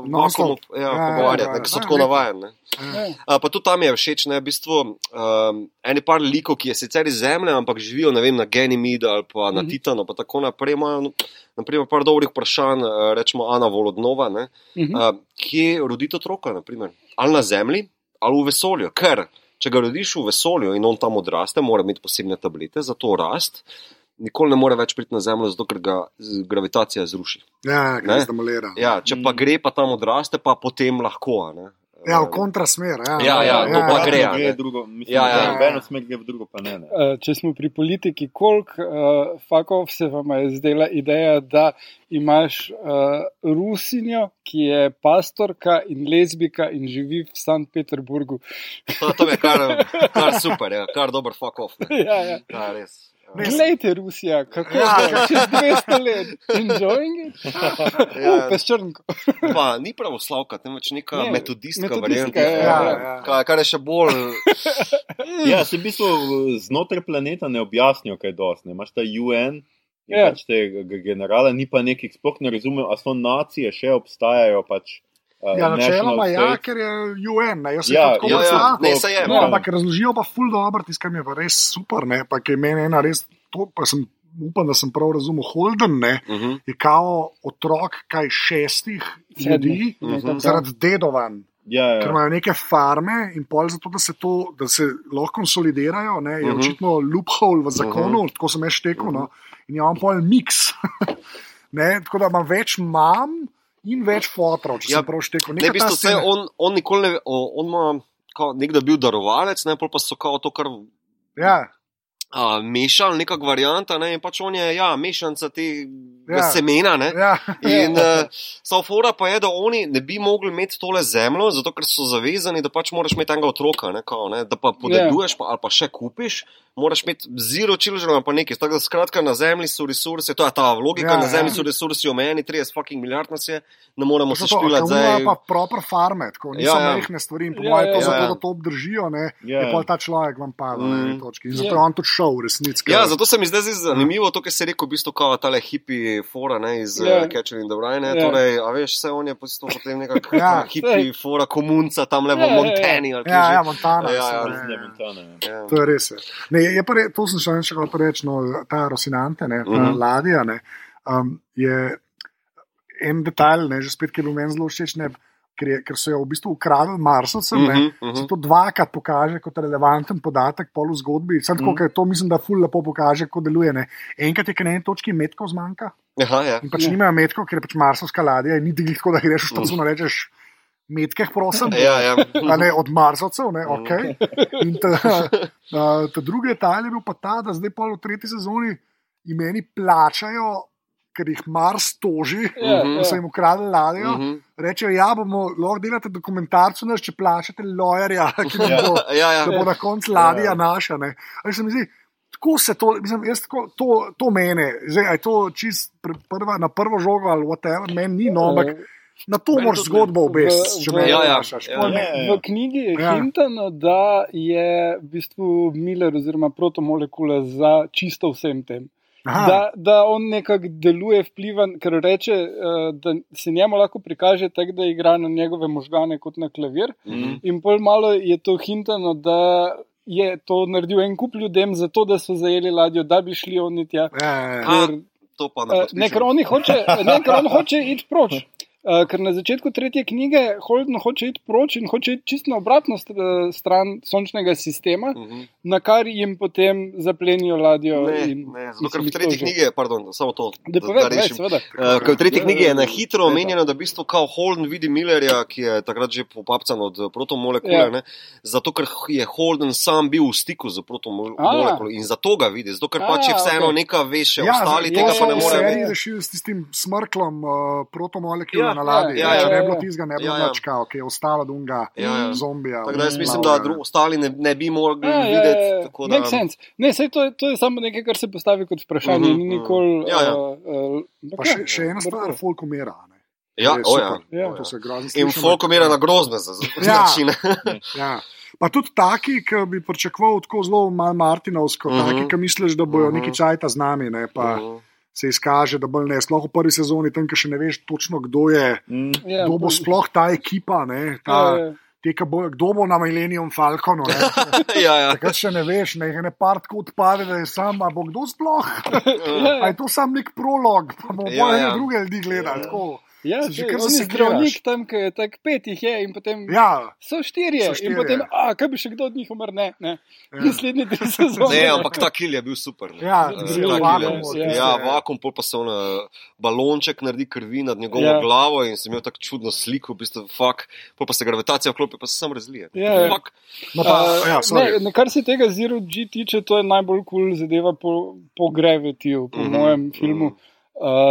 Non-stop. vakuumu ja, Ja, ja, pogovarjati, ja, ne, ker so ja, tako navajeni. Ja. A, pa tudi tam je všeč, ne, v bistvu, um, eni par likov, ki je sicer iz Zemlje, ampak živijo ne vem, na Ganymede ali pa na Mhm. Titanu, pa tako naprej. Imajo, no, naprimer, par dobrih vprašanj, eh, rečemo Ana Volodnova, ne, Mhm. uh, kje roditi otroka, naprimer? ali na Zemlji ali v vesolju. Ker, če ga rodiš v vesolju in on tam odraste, mora imeti posebne tablete za to rast. Nikoli ne more več priti na Zemljo, zato ker ga gravitacija zruši. Ja, kaj zdemolira. Ja, če pa gre, pa tam odraste, pa potem lahko. a Ne? Ja, v Um, kontrasmer. Ja, Ja, ja, to pa gre, a ne. gre drugo, mislim, Ja, ja, ja. ja. v eno smer gre, v drugo pa ne. ne. Eh, Če smo pri politiki, koliko uh, fakov se vam je zdela ideja, da imaš uh, Rusinjo, ki je pastorka in lezbika in živi v Sankt Peterburgu? To, to je kar, kar super, ja, kar dober fuck off. Ne? ja, ja. Ja, res. Ja. Glejte, Rusija, kako je Ja. ja. čez 200 let. Enjoying it? Ja. Uh, Peščrnko. Pa, ni pravoslavka, temveč neka Ne, metodistka metodistka, varianta. ja, ja, Ja, ja. Kar, je še bolj. Ja, se v bistvu znotraj planeta ne objasnijo, kaj dosti. ne. Imaš ta UN, in Ja. pač te g- generale, ni pa nekih, sploh ne razumem, a so nacije še obstajajo. Pač, Ja, načeloma national ja, ker je UN, ne, jaz sem Ja, tako Ja, ja, predstavljal. ne, se je. No, Ja. ampak razložijo pa ful dobro, tisto, kar mi je pa res super, ne, pa ki je meni ena res, to pa sem, upam, da sem prav razumel, Holden, ne, Uh -huh. je kao otrok kaj šestih ljudi Mhm. zaradi dedovanj. Ja, Ker ja. imajo neke farme in pol zato, da se, to, da se lahko konsolidirajo, ne, je Mhm. očitno loophole v zakonu, tako sem jaz štekel. No, in je on pol miks. ne, tako da imam več mam in več fotorov, če Ja, sem prav štekel. Ne, v bistvu se on, on nikoli ne, o- on ima, kao, nekdo bil darovalec, ne, pa so kao to kar Ja, a, mešali, nekak varianta, ne, in pač on je, ja, mešanca te Ja. ja. semena, ne. ja. In uh, Savfora pa je, da oni ne bi mogli imeti tole zemljo, zato ker so zavezani, da pač moraš imeti enega otroka, ne, kao, ne, da pa podeduješ pa, ali pa še kupiš, moraš imeti zero children pa nekaj. Tako da skratka na zemlji so resursi, to je ta logika, Ja, ja, na zemlji ja. so resursi omejeni, 30 fucking milijard nas je, ne moremo se Zato, špilati zdaj. imajo pa proper farme, tako niso Ja, ja, ja. majhne stvari in po Ja, mojem, ja, to ja. zato, Ja. da to obdržijo, ne, Ja. je pa ta človek vam padel na eni Mm. točki. In zato Ja. je on tudi šel v resnici. Ja, zato se mi zdaj zdi zanimivo to, kar se je rekel, v bistvu kao tale hipi fora ne, iz Ja. yeah. uh, Catcher in the Rye. Ja. Yeah. Torej, a veš, vse on je bistvu potem nekako Ja. ja. hipi fora komunca tam le v Ja, ja, ja. Ja, ja, Montana. Ja, mislim, ja, ne, ja. Montana, ja. Ja. To je res. Je. Ne, je pa re, to sem še nekaj hotel reči. No, ta Rosinante, ne, ta Mhm. -huh. ladja, ne, um, je en detajl, ne, že spet, ki je bil meni zelo všeč, ne, ker, je, ker so jo v bistvu ukradli Marsovcem. Uh mhm. -huh. To dvakrat pokaže kot relevanten podatek pol v zgodbi. Sem tako, Mhm. ker to mislim, da ful lepo pokaže, kako deluje. Ne. Enkrat je, ker na eni točki metkov zmanjka Aha, ja. in pač Ja. nimajo metkov, ker je pač Marsovska ladja in ni digli tako, da greš v štacuno in rečeš. Metkeh, prosim. Ja, ja. Ne, od Marsovcev, ne, Mhm. ok. In ta, a, ta drugi detajl je bil pa ta, da zdaj pol v tretji sezoni imeni plačajo, ker jih Mars toži, Ja, Mhm. da so jim ukradli ladjo. Mhm. Rečejo, ja, bomo lahko delate dokumentarcu, naš, če plačate lawjerja, ki bo, Ja, ja. da bo na koncu ladja Ja. naša. Ne. Ali se mi zdi, Tako se to, mislim, jaz tako, to, to mene, zdaj je to čist pr- prva, na prvo žogo ali whatever, meni ni, no, ampak na to moraš zgodbo obesti, če me Ja, ja, vprašaš. ja. Ja, ja. V knjigi je Ja. ja. hintano, da je v bistvu Miller oziroma protomolekula za čisto vsem tem. Aha. Da, da on nekako deluje, vpliva, ker reče, eh, da se njemu lahko prikaže tako, da igra na njegove možgane kot na klavir. Mhm. In pol malo je to hintano, da je to naredil en kup ljudem, zato da so zajeli ladjo, da bi šli oni tja. Ja, ja, ja. Ker, to pa ne podpišem. ne, ker on hoče, ne, ker on hoče iti proč. Uh, ker na začetku tretje knjige Holden hoče iti proč in hoče iti čisto na obratno st- stran sončnega sistema, Mhm. na kar jim potem zaplenijo ladjo. Ne, in, ne, zato ker mislim, v tretji to že- knjigi, pardon, samo to, Da povej, povej, rešim. seveda. Uh, ker v tretji Ja, knjigi je na ja, hitro ja. omenjeno, da v bistvu kao Holden vidi Millerja, ki je takrat že popapcan od eh, protomolekule, Ja. ja. zato ker je Holden sam bil v stiku z protomolekulo in zato ga vidi, zato ker A, pač je vseeno okej. neka veš, Ja, ostali za- tega ja, pa ne ja, v morejo. ja, seriji ja. rešil s tistim smrklom uh, protomolekule Ja, na ladji. ja, ja, Če ja, ne bilo ja. tizga, ne bi bilo Ja, ja. nič kao, ki je ostalo od unga Ja, ja. zombija. Tako da jaz mislim, da ne. dru, ostali ne, ne bi mogli Ja, ja, videti. ja, tako da- sense. Ne, sej to, je- to je samo nekaj, kar se postavi kot vprašanje. Mhm, Ni mhm. nikoli. Ja, ja. Uh, uh, Pa še, še ena stvar, folk umira. ne. Ja, To je o ja. Ja. To se grozno In folk umira na grozne za Ja. načine. Ja. Pa tudi taki, ki bi pričakoval tako zelo malo Martinovsko, uh Mhm. -huh. taki, ki misliš, da bojo uh Mhm. -huh. neki čajta z nami, ne, pa uh Mhm. -huh. Se izkaže, da bolj ne. Sploh v prvi sezoni, tam, ki še ne veš točno, kdo je, Mm. ja, kdo bo sploh ta ekipa, ne, ta, Ja, ja. te, bo, kdo bo na Millennium Falconu. Ne. ja, ja. Takrat še ne veš, ne, ne par tako odpade, da je sam, a bo kdo sploh. A je to sam nek prolog, pa bomo Ja, ja, ja. ja. druge ljudi gledali. Ja. Ja, Se že kar zasekiraš. zdravnik tam, ki je tako pet jih je in potem Ja, so štirje. So In štirje. potem, a kaj bi še kdo od njih umrl? Ne, ne. Ja. Naslednji tri sezone. Ne, ampak ta kil je bil super. ne. Ja, Eh, zelo je- ja. Ja, vakum, pol pa se on eh, balonček naredi krvi nad njegovo Ja. glavo in sem imel tako čudno sliko, v bistvu, fuck, pol pa se gravitacija vklopi, pa se sam razlije. Ja, ja. No pa, Uh, ja, sorry. ne, ne, kar se tega Zero G tiče, to je najbolj kul cool zadeva po, po Gravitiju, po mm -hmm, mojem filmu. mhm. Uh,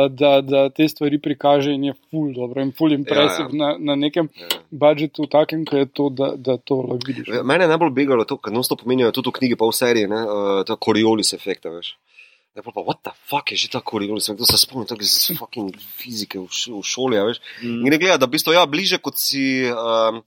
da, da te stvari prikaže in je full dobro in full impresiv Ja, ja, ja. na, na nekem Ja. budžetu, takem, ki je to, da, da to lahko vidiš. Ja, Mene je najbolj begalo to, kar non-stop pomenijo tudi v knjigi, pa v seriji, ne, uh, ta Coriolis efekt, a veš. Ne, pa, what the fuck je že ta Coriolis efekt, to se spomnim tako iz fucking fizike v, š- v šoli, a veš. Mm. In ne gleda, da v bistvu, ja, bliže kot si. Um,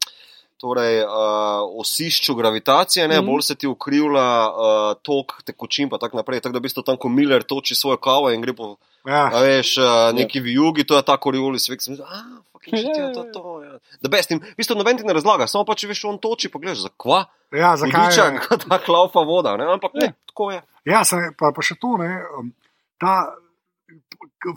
Torej, uh, osišču gravitacije, ne, mm. bolj se ti ukrivlja uh, tok tekočin, pa tako naprej. Tako da, v bistvu, tam, ko Miller toči svojo kavo in gre po, Ja. a veš, uh, neki ja. vijugi, to je ta Coriolis efekt. Sem ah, fucking shit, Ja, ja, ja, to, ja. to, ja. Da, best, in v bistvu noben ti ne razlaga, samo pa če veš, on toči, pa gledaš, za kva. Ja, zakaj? Je? kot ta klaufa voda, ne? ampak ne, Ja. tako je. Ja, se, pa, pa še to, ne, um, ta,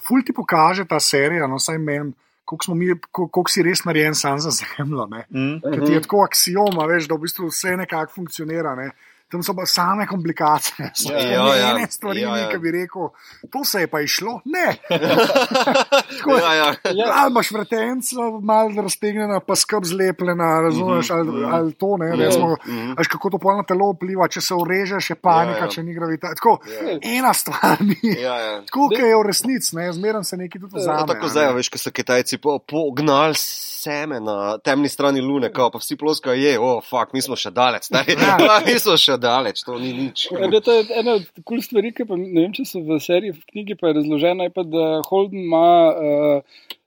ful ti pokaže ta serija, no, saj meni, koliko, mi, ko- koliko si res narejen sam za zemljo. Ne. Mm. Ker ti je tako aksijoma, veš, da v bistvu vse nekako funkcionira. Ne. Tam so pa same komplikacije, so Ja, ja, ja. ene stvari, Ja, ja. ki bi rekel, to se je pa išlo. Ne, ja, ja. Ja. ali imaš vretenco, malo raztegnjena, pa skrb zlepljena, razumeš, ali, Mhm. ali to ne. Ja. Mhm. Veš, kako to polno telo vpliva, če se urežeš, je panika, Ja, ja. če ni gravitacije. Tako, Ja. ena stvar ni. Ja, ja. Tako kot je v resnici, ne, zmeraj se nekaj tudi Ja, vzame. tako a zdaj, veš, ko so Kitajci po- pognali seme na temni strani Lune, kao, pa vsi ploskajo, je, o, oh, fuck, mi smo še daleč, stari. Ja. Ja. mi smo še daleč, to ni nič. Ja, da, to je ena od kul stvari, ki pa ne vem, če so v seriji, v knjigi pa je razložena, je pa, da Holden ima uh,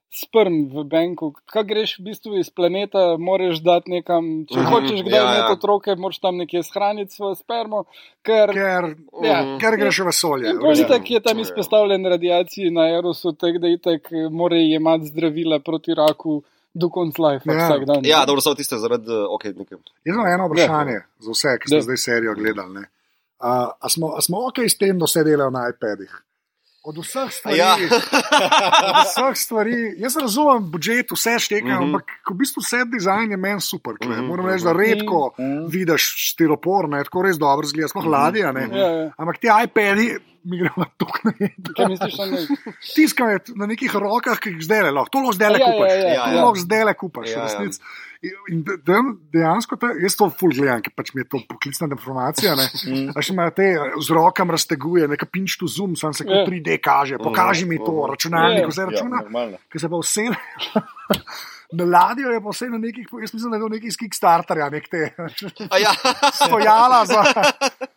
sperm v banku. Kaj greš v bistvu iz planeta, moraš dati nekam, če Mhm, hočeš kdaj ja, imeti ja. otroke, moraš tam nekje shraniti svojo spermo, ker Ker, Ja. Mhm. ker greš v vesolje. In Ja. itak je tam je- izpostavljen radiaciji na Erosu, tako da itak eh, mora jemati zdravila proti raku do konca life Ja. vsak dan. Ja, dobro, samo tiste zaradi, uh, ok, nekaj. Jaz imam eno vprašanje za vse, ki ste Da. zdaj serijo gledali. ne. A, a, smo, a smo ok s tem, da vse delajo na iPadih? Od vseh stvari, Ja. od vseh stvari, jaz razumem budžet, vse šteka, mm. -hmm. ampak v bistvu vse dizajn je meni super. Mm -hmm. Moram reči, da redko Mhm. vidiš stiropor, ne, tako res dobro zgleda, sploh Mhm, ladja. ne. Ja, ja. Ampak ti iPadi mi grejo na to, Kaj misliš, da ne? tiskam je na nekih rokah, ki jih zdaj le lahko, to lahko zdaj le Ja, ja, kupaš. ja, ja. To lahko zdaj le kupaš, Ja, ja. resnic. In de- de- dejansko, ta, jaz to ful gledam, ker pač mi je to poklicna informacija. Mm. A še imajo te z rokam razteguje, neka pinč tu zoom, sam se kot Ja. 3D kaže, pokaži mi to, Mhm. računalnik, Ja. vse Ja, računa, ki se pa vse. Na ladjo je na nekih, jaz mislim, da je to neki iz Kickstarterja, nek te A ja. stojala za,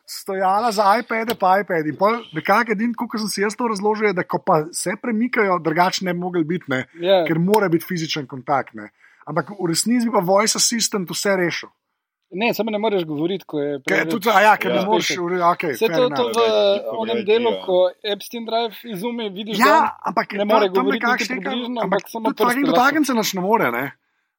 stojala za iPad, pa iPad. In nekako edin, kot sem si jaz to razložil, je, da ko pa se premikajo, drugače ne bi mogli biti, ne, Ja. ker mora biti fizičen kontakt. Ne. Ampak v resnici bi pa voice assistant vse rešil. Ne, samo ne moreš govoriti, ko je Ker, tudi, a ja, ker Ja. ne moreš, okay, Vse to, to v onem delu, ja. ko Epstein Drive izumi, vidiš, Ja, da ampak ne more ta- tam govoriti niti šteka, približno, ampak ampak samo tudi prste dotaknjen se nič ne more. Ne?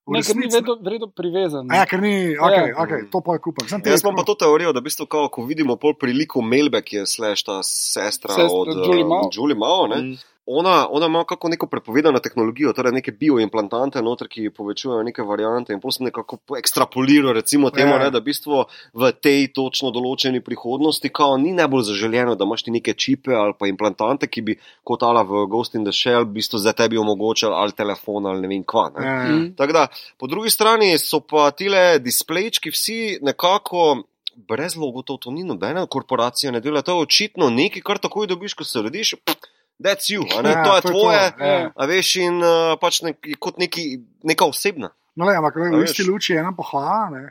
V Nekaj ni vredo privezan. A Ja, ker ni, okay, Ja. okay, to pa je kupam. Sem Jaz imam pa to teorijo, da v bistvu, kao, ko vidimo pol priliku Melbe, ki je slash ta sestra, Sestra od eh, Julie Mao. Julie Mao ne, Mm. Ona, ona ima kako neko prepovedano tehnologijo, torej neke bioimplantante noter, ki povečujejo neke variante in potem nekako ekstrapolirajo recimo temu, Ja. ne, da v bistvu v tej točno določeni prihodnosti, kao ni najbolj zaželjeno, da imaš ti neke čipe ali pa implantante, ki bi kot ala v Ghost in the Shell v bistvu za tebi omogočali ali telefon ali ne vem kva. Ne. Mm. Tako da, po drugi strani so pa tile displejčki vsi nekako. Brez logotov, to ni nobena korporacija, ne dela to je očitno nekaj, kar takoj dobiš, ko se rodiš. That's you, ne, Ja, to je to je to, tvoje, ja. a veš, in uh, pač nek, kot neki, neka osebna. No, le, ampak v isti luči je ena pohvala, ne,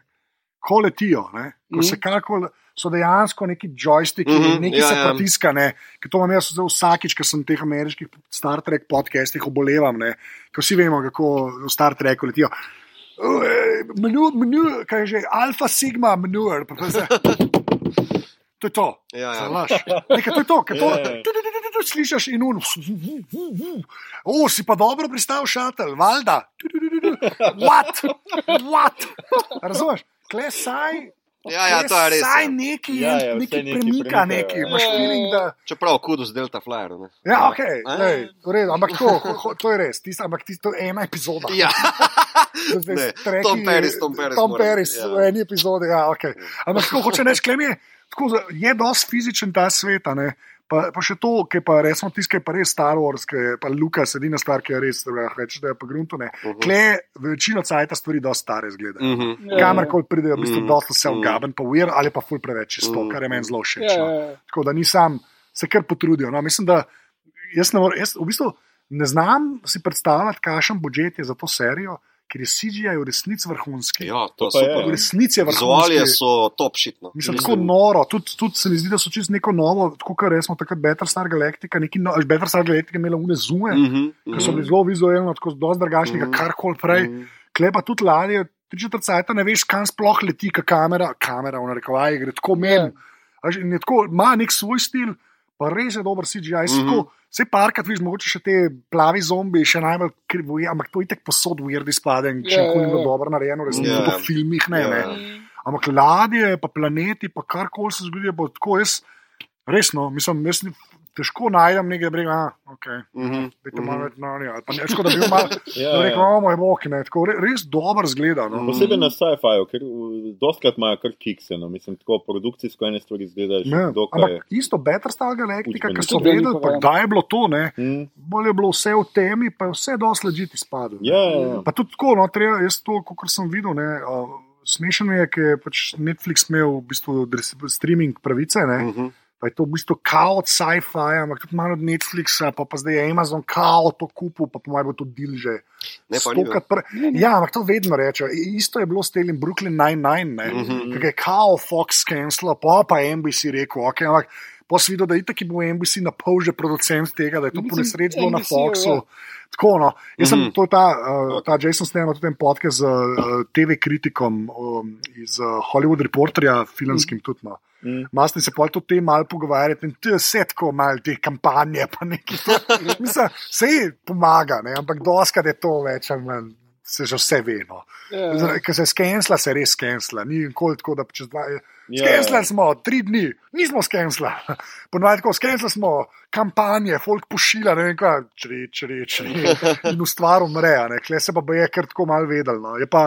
ko letijo, ne, ko Mhm. se kako. So dejansko neki joystiki, mm -hmm, neki ja, se ja. pritiska. Ker to imam jaz vsakič, ko sem teh ameriških Star Trek podcastih obolevam, ko vsi vemo, kako v Star Treku letijo. Menu, menu, kaj je že, alfa, sigma, pa to je. To. Ja, ja. Nekaj, to je to, to. Ja, ja. Tu, tu, tu, tu, tu, Slišiš in un. O, si pa dobro pristal šatel, valjda. What? What? Razumeš? Klesaj. Ja, ja, to je res, Saj ja. neki, Ja, ja, neki premika, premikajo, neki. ja. Feeling, da. Čeprav kudos Delta Flyer. Ne. Ja, ok, A? lej, v redu, ampak to, to je res, tisto, ampak tisto je ena epizoda. Ja. To zdaj Ne, treki- Tom Paris, Tom Paris Tom Paris biti, ja. v eni epizodi, ja, ok. Ampak tako hoče reči, klem je, tako, za- je dosti fizičen ta svet, a ne. Pa, pa še to, ki pa resno tiskaj, pa res Star Wars, ki je pa Lukas, edina stvar, ki je res, da reče, da je pa grunto ne. Mhm. Kle, večino cajta stvari dosti stare izgleda. Mhm. Ja, Kamorkoli pridejo, v bistvu Mhm. dosta se ugaben, pa ujer ali pa ful preveč čisto, Mhm. kar je meni zelo všeč. Ja, no. ja. Tako da nisem se kar potrudil. No. Mislim, da jaz, ne more, jaz v bistvu ne znam si predstavljati, kakšen budžet je za to serijo, ker je CGI v resnici vrhunski. Ja, to To pa je. V resnici je Vizualije vrhunski. so top shitno. Mislim, tako noro, tudi, tudi se mi zdi, da so čez neko novo, tako kot smo takrat Battlestar Galactica, neki no, Battlestar Galactica imela une zume, mm -hmm. ki so bili zelo vizualno, tako dosti drugačnega, Mhm. karkoli prej. Mhm. Klepa tudi ladje, tri četrt cajta ne veš, kam sploh leti, ka kamera, kamera v narekovaji gre tako men. Yeah. In je tako, ima nek svoj stil, pa res je dober CGI. Mm. -hmm. Vse parkrat vidiš, mogoče še te plavi zombi, še najbolj krivoje, ampak to je tako posod ujerdi spade, in če Ja, ni ja, bilo ja. dobro narejeno, resnici Ja. yeah. po filmih ne. Ja. ne. Ampak ladje, pa planeti, pa karkoli se zgodi, je pa tako jaz, resno, mislim, jaz težko najdem nekaj, da rečem, ah, ok. Mhm, Dajte malo mhm. več na njega. Pa ne, tako da bi bil malo, Ja, da rekel, ja. moj bog, ne, tako re- res dobro zgleda. No. Posebej na sci-fiu, ker dostkrat imajo kar kikse. No. Mislim, tako produkcijsko ene stvari izgledajo že dokaj. ampak isto Battlestar Galactica, ki so vedeli, pa variant. kdaj je bilo to, ne, Mm. bolj je bilo vse v temi, pa je vse dosti ležiti spadalo. Ja, ja, ja. Pa tudi tako, no, treba, jaz to, kot sem videl, ne, uh, smešno je, ker je pač Netflix imel v bistvu streaming pravice, ne, Mhm. Pa je to v bistvu kao od sci-fi, ampak tudi malo od Netflixa, pa, pa zdaj je Amazon kao to kupil, pa po mojem bo to del že. Ne, Pr... Ja, ampak to vedno rečejo. Isto je bilo s tem Brooklyn Nine-Nine, ne. Mhm. Ker je kao Fox cancel, pa pa NBC rekel, ok, ampak pa si videl, da je tako bil NBC na pol že producent tega, da je to po Mislim, nesreči bilo na Foxu. ja. Tako, no. Jaz sem Mhm. to, ta, uh, ta Jason Statham, tudi en podcast z uh, TV kritikom um, iz uh, Hollywood Reporterja, filmskim tudi. No. Mm. Masti se pa tudi malo pogovarjati in vse tako malo te kampanje, pa nekaj. To, mislim, vse pomaga, ne, ampak doskrat je to več ali manj. Se že vse ve. No. Ja. Ker se skensla, se res skensla. Ni nikoli tako, da čez dva. Ja. Skensla smo tri dni, nismo skensla. Ponovadi tako, skensla smo kampanje, folk pošilja, ne vem kaj, čreč, čreč. In v stvar umre, ne, kle se pa je kar tako mal vedel. No. Je pa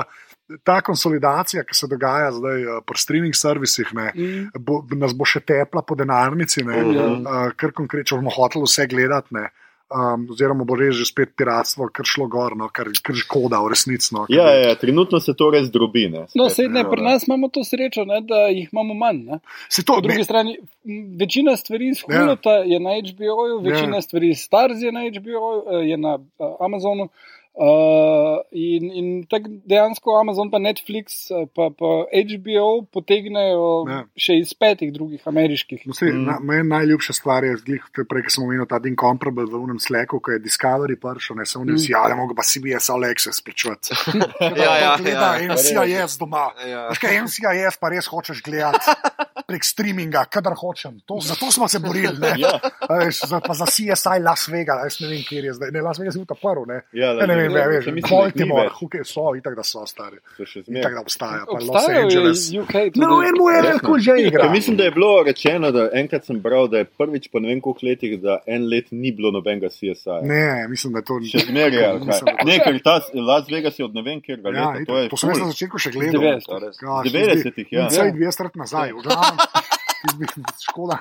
ta konsolidacija, ki se dogaja zdaj eh, pri streaming servisih, ne, Mm. bo, nas bo še tepla po denarnici, ne, Mhm. uh, kar konkretno, bomo hoteli vse gledati. Ne. Um, oziroma, bo res že spet piratstvo, kar šlo gor, no, kar, kar škoda v resnici. No, Ja, ja, trenutno se to res drobi. Ne, No, spet, sedne, ne, pri nas imamo to srečo, ne, da jih imamo manj. Ne. Se to, Po drugi ne, strani, večina stvari iz Hulota je na HBO-ju, večina Ja. stvari iz Stars je na HBO-ju, eh, je na uh, Amazonu. Uh, in in tako dejansko Amazon, pa Netflix, eh, pa, pa HBO potegnejo Ja. še iz petih drugih ameriških. No, sej, Mm. na, moja najljubša stvar je, glih, prej, ki sem omenil ta Incomparable v unem sleku, ko je Discovery prišel, ne se oni vsi, ja, mogo pa CBS All Access plačati. Ja, ja, gleda ja. NCIS doma. Ja. Veš kaj, NCIS pa res hočeš gledati prek streaminga, kadar hočem. To, zato smo se borili. Ne? Ja, A Veš, za, pa za CSI Las Vegas, jaz ne vem, kje je zdaj. Ne, Las Vegas je bil ta prvi, ne. ja, Ne, ne vem, vem, Ja, mislim, da jih ni Baltimore, več. huke so, itak da so stari. Itak da obstaja, pa Los Angeles. je UK tudi. No, en mu je lahko že igra. Ja, mislim, da je bilo rečeno, da enkrat sem bral, da je prvič po ne vem koliko letih, da en let ni bilo nobenega CSI. Ne, mislim, da je to Še zmeraj to- Ne, ker ta Las Vegas je od ne vem kjer ga Ja, leta. To sem jaz na začetku še gledal. 90. Ja, res. Ja, Z se zdi- 90-ih, ja. Vse 200 let nazaj, v glavnem. Škoda.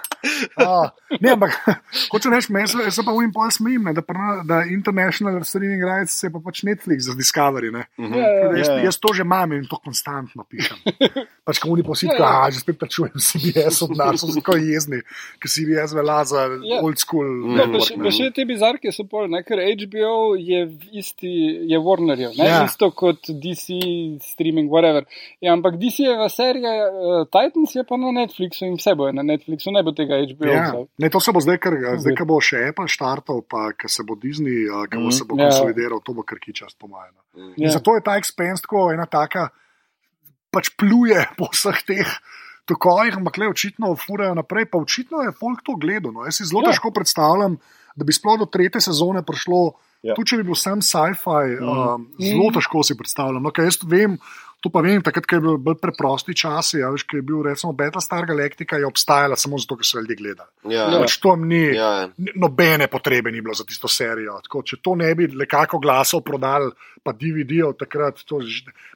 Uh, ne, ampak hoče reči, meni se, se pa in pol smejim, ne, da, prna, da International Streaming Rights je pa pač Netflix za Discovery. Ne. Mhm. Ja, ja, Tako da Jaz, Ja, ja. jaz to že imam in to konstantno pišem. Pač, ko oni positko, Ja, ja. a že spet plačujem CBS od nas, so tako jezni, ker CBS velja za Ja. old school. Mm. Ja, pa network, še, ne. pa še te bizarke so pol, ne, ker HBO je isti, je Warnerjev, ne, Ja. isto kot DC, streaming, whatever. Ja, ampak DC-jeva serija uh, Titans je pa na Netflixu in vse bo na Netflixu, ne bo tega HBO. Ja. vzel. Ne, to se bo zdaj, ker, zdaj, ko bo še Apple štartal, pa ko se bo Disney, ko bo Mhm. se bo Ja. konsolidiral, to bo kar kičast, po mojem. Mhm. In Ja. zato je ta Expense tako ena taka, pač pluje po vseh teh tokovih, ampak le očitno furajo naprej, pa očitno je folk to gledal. No. Jaz si zelo Ja. težko predstavljam, da bi sploh do tretje sezone prišlo. Ja. Ja. Tudi če bi bil sam sci-fi, Mhm. um, zelo težko si predstavljam. No, ker jaz vem, to pa vem, takrat, ko je bil bolj preprosti časi, ja, veš, ko je bil recimo Battlestar Galactica, je obstajala samo zato, ker so ljudje gledali. Ja, Ja. Pač to ni. ja, Nobene potrebe ni bilo za tisto serijo. Tako, če to ne bi nekako glasov prodali, pa DVD-ov takrat, to,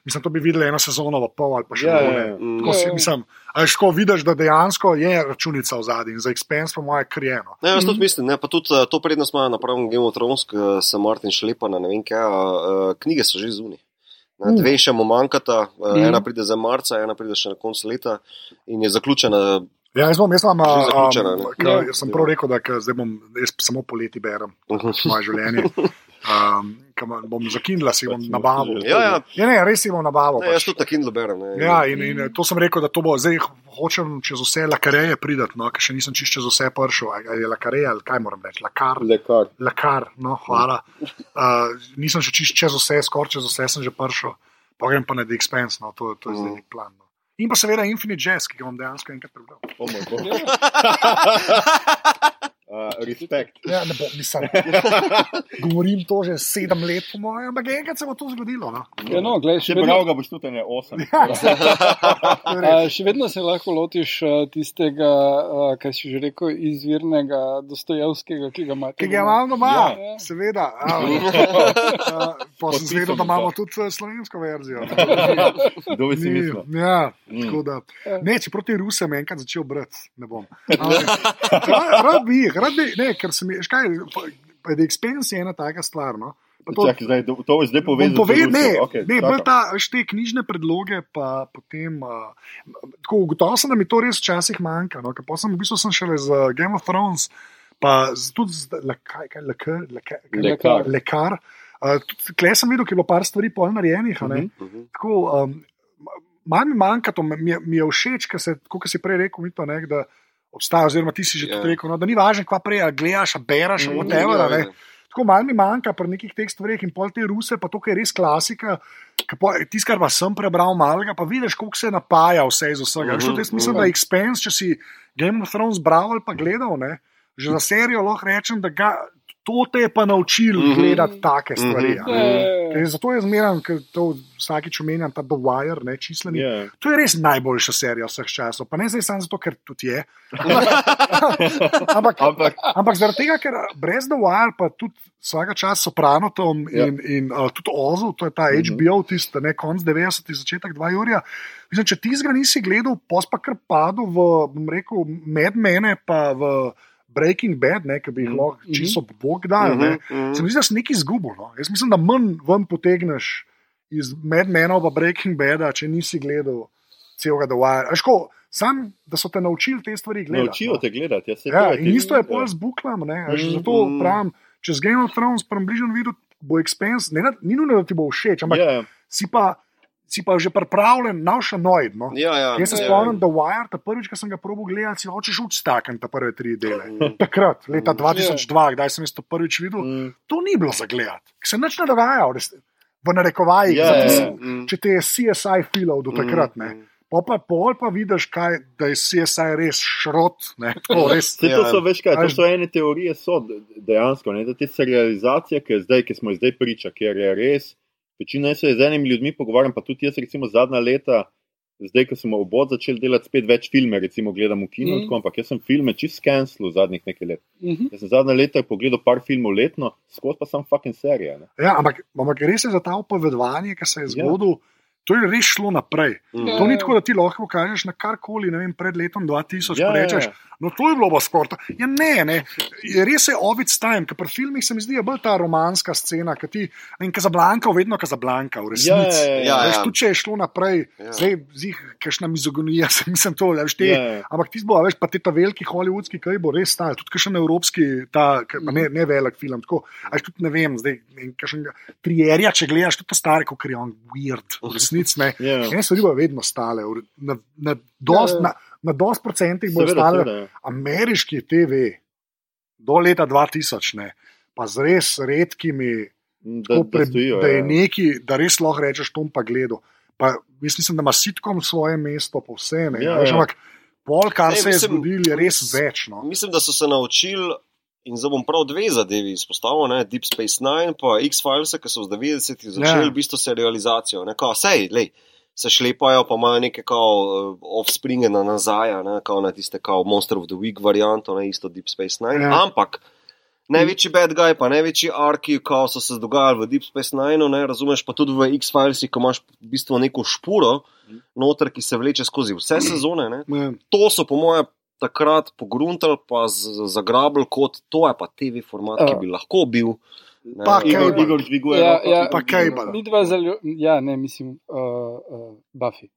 mislim, to bi videli eno sezono, v pol ali pa še Ja, ja, ne. ja. Mm. Tako si mislim. A veš, ko vidiš, da dejansko je računica v zadnji in za Expense, po mojem, krijeno. Ne, jaz tudi mislim, ne, pa tudi uh, to prednost imajo napravo Game of Thrones, se Martin šlepa na ne vem kaj, uh, knjige so že zunaj. Ne, Dve še mu manjkata, uh, Mm. ena pride za marca, ena pride še na koncu leta in je zaključena. Ja, jaz bom, jaz imam, Že um, zaključena, ne? k, Ja. jaz sem prav rekel, da k, zdaj bom, jaz samo poleti berem Mhm. moje življenje. Um, bom za Kindle si bom nabavil. Ja, ja. Ja, ne, res si bom nabavil. Ne, jaz pač. tudi na Kindle berem. Ne. Ja, in, in to sem rekel, da to bo zdaj hočem čez vse lakareje pridati, no, ker še nisem čist čez vse prišel. Ali je lakareje ali kaj moram reči? Lakar. Lekar. Lakar, no, hvala. Uh, nisem še čist čez vse, skoraj čez vse sem že prišel. Pa grem pa na The Expense, no, to, to je zdaj Mm. nek plan. No. In pa seveda Infinite Jazz, ki ga bom dejansko enkrat prebral. Oh. Uh, respekt. Ja, ne bom, mislim. Govorim to že sedem let, po mojem, ampak enkrat se bo to zgodilo. No. Ja, no, glej, še vedno, ga boš tudi ne 8. To je res. a, še vedno se lahko lotiš a, tistega, a, kaj si že rekel, izvirnega Dostojevskega, ki ga imaš. Ki ga imam doma, Ja. seveda. A, uh, pa sem zvedel, da imamo tudi slovensko verzijo. Kdo bi si mislil? Ja, Mm. tako da. Ne, če proti Rusem enkrat začel brati, ne bom. Ampak, ra- Rad bi jih, rad bi, ne, ker se mi, škaj, pa The Expense je ena taka stvar. No. Pa to- Čakaj, zdaj, to boš zdaj povedal. povedal, ne, okay, ne bolj ta, te knjižne predloge, pa potem. Uh, tako ugotovil sem, da mi to res včasih manjka. No, ker pa sem v bistvu sem šele z Game of Thrones, pa z, tudi z lekar. Kaj, lekar, lekar, Lekar. lekar. Uh, Klej sem videl, ker je bilo par stvari pol narejenih. a ne. Mhm. Mhm. Tako, um, Malo mi manjka to, mi je, mi je všeč, ker se, kot si prej rekel, mi to ne, da obstaja, oziroma ti si že Ja. yeah. rekel, no, da ni važno, kva prej, a gledaš, a bereš, Mm, mm, whatever. ja, a ne. ja. Tako malo mi manjka pri nekih teh stvareh in pol te ruse, pa to, kar je res klasika. Tisti, kar pa sem prebral, malega, pa vidiš, koliko se napaja vse iz vsega. Mhm, -huh, jaz mislim, mhm. da je Expense, če si Game of Thrones bral ali pa gledal, ne, že za serijo lahko rečem, da ga, to te je pa naučil Mhm. -huh. gledati take stvari. Mhm. a ne. Ja, Ker Zato je zmeraj, ker to vsakič omenjam, ta The Wire, ne čisleni. Ja. To je res najboljša serija vseh časov. Pa ne zdaj samo zato, ker tudi je. ampak, Ampak, ampak zaradi tega, ker brez The Wire, pa tudi vsaka čas Sopranotom Ja. in, in uh, tudi Ozu, to je ta Mhm. HBO, tisti ne konc 90-ih, začetek 2 Jurija. Mislim, če ti zga nisi gledal, pos pa kar padel v, bom rekel, med mene, pa v Breaking Bad, ne, ki bi jih Mhm. lahko čisto bog dal. ne. Mhm, mhm. Se mi zdi, da si nekaj izgubil. No? Jaz mislim, da manj ven potegneš iz medmenov pa Breaking Bada, če nisi gledal celega The Wire. Ško, sam, da so te naučili te stvari gledati. naučijo no. te gledati. Ja, saj Ja, to in ti- isto je pol ja. z buklami. ne, Mm, Zato mm. pravim, če z Game of Thrones približno videl, bo Expense, ne, ni nujno, da ti bo všeč, ampak Ja, si pa. Si pa že pripravljen, navšanoid. No? Ja, ja, Jaz se ja. spomnim, da Wire, ta prvič, ko sem ga probil gledati, si hočeš udstakniti ta prve tri dele. Mhm. Takrat, leta Mm. 2002, kdaj sem jaz to prvič videl, Mm. to ni bilo za gledati, ker se nič ne dogaja, v, v narekovajih. Ja, za ja, tist- ja. Mm. Če te je CSI filov do takrat, ne. Pa pa pol pa vidiš, kaj, da je CSI res šrot. Ne, tako, res, Vse to Ja. so, veš kaj, to so ene teorije, so de- dejansko, ne, da te serializacije, ki, zdaj, ki smo zdaj priča, ker je res, večina se z enimi ljudmi pogovarjam, pa tudi jaz, recimo zadnja leta, zdaj, ko smo obod začeli delati spet več filme, recimo gledam v kinu, mm. tako, ampak jaz sem filme čist skenslil zadnjih nekaj let. Mhm. Jaz sem zadnja leta pogledal par filmov letno, skozi pa sem fucking serija. Ne. Ja, ampak, ampak res je za ta upovedovanje, ki se je Ja. To je res šlo naprej. Mm. To ni tako, da ti lahko kažeš na karkoli, ne vem, pred letom 2000, Ja, ja, ja, rečeš, ja. no to je bilo pa skorta. Ja, ne, ne. Je Res je ovic time, ker pri filmih se mi zdi je bolj ta romanska scena, ki ti, in Kazablanka, vedno Kazablanka, v Ja, resnici. ja, Ja, Veš, ja. tudi če je šlo naprej, Ja. ja. zdaj zih, kakšna mizogonija, se nisem to, veš, te, Ja, ja. ja. ampak ti bo, veš, pa te ta veliki hollywoodski, kaj bo res stal, tudi kakšen evropski, ta, ka- pa ne, ne velik film, tako, a veš, tudi ne vem, zdaj, ne vem, kakšen trierja, če gledaš, tudi to stare, kot je on weird, v resnici ne. Ja. Ene stvari bodo vedno stale, na, na, dost, Ja, ja. na, na dost procentih bodo Seveda, stale. seveda, ja. Ameriški TV do leta 2000, ne, pa z res redkimi, Da, tako da, pre, stojijo, da je ja. neki, da res lahko rečeš, tom pa gledal. Pa, jaz mislim, da ima sitkom svoje mesto, pa vse ne. Ja, veš, ja. ampak pol, kar Ne, se je mislim, zgodilo, je res mis- več. No. Mislim, da so se naučili, in zdaj bom prav dve zadevi izpostavil, ne, Deep Space Nine in X-Files, ki so v 90-ih začeli Ja. v bistvu serializacijo. Ne, kao, sej, lej, se šlepajo, pa imajo neke kao uh, offspringe na nazaj, ne, kao na tiste kao Monster of the Week varianto, ne isto Deep Space Nine. Ja. Ampak. Največji bad guy, pa največji arki, ko so se dogajali v Deep Space Nine, ne, razumeš, pa tudi v X-Filesih, ko imaš v bistvu neko špuro, noter, ki se vleče skozi vse sezone. Ne Ja. to so, po mojem, takrat pogruntali, pa zagrabili kot to je pa TV format, ki Ja. bi lahko bil. Ne, Pa Igor, Cable. Igor dviguje Ja, ja. Pa Cable. roko. Mi dva zelo, ja, ne, mislim, uh, uh, Buffy.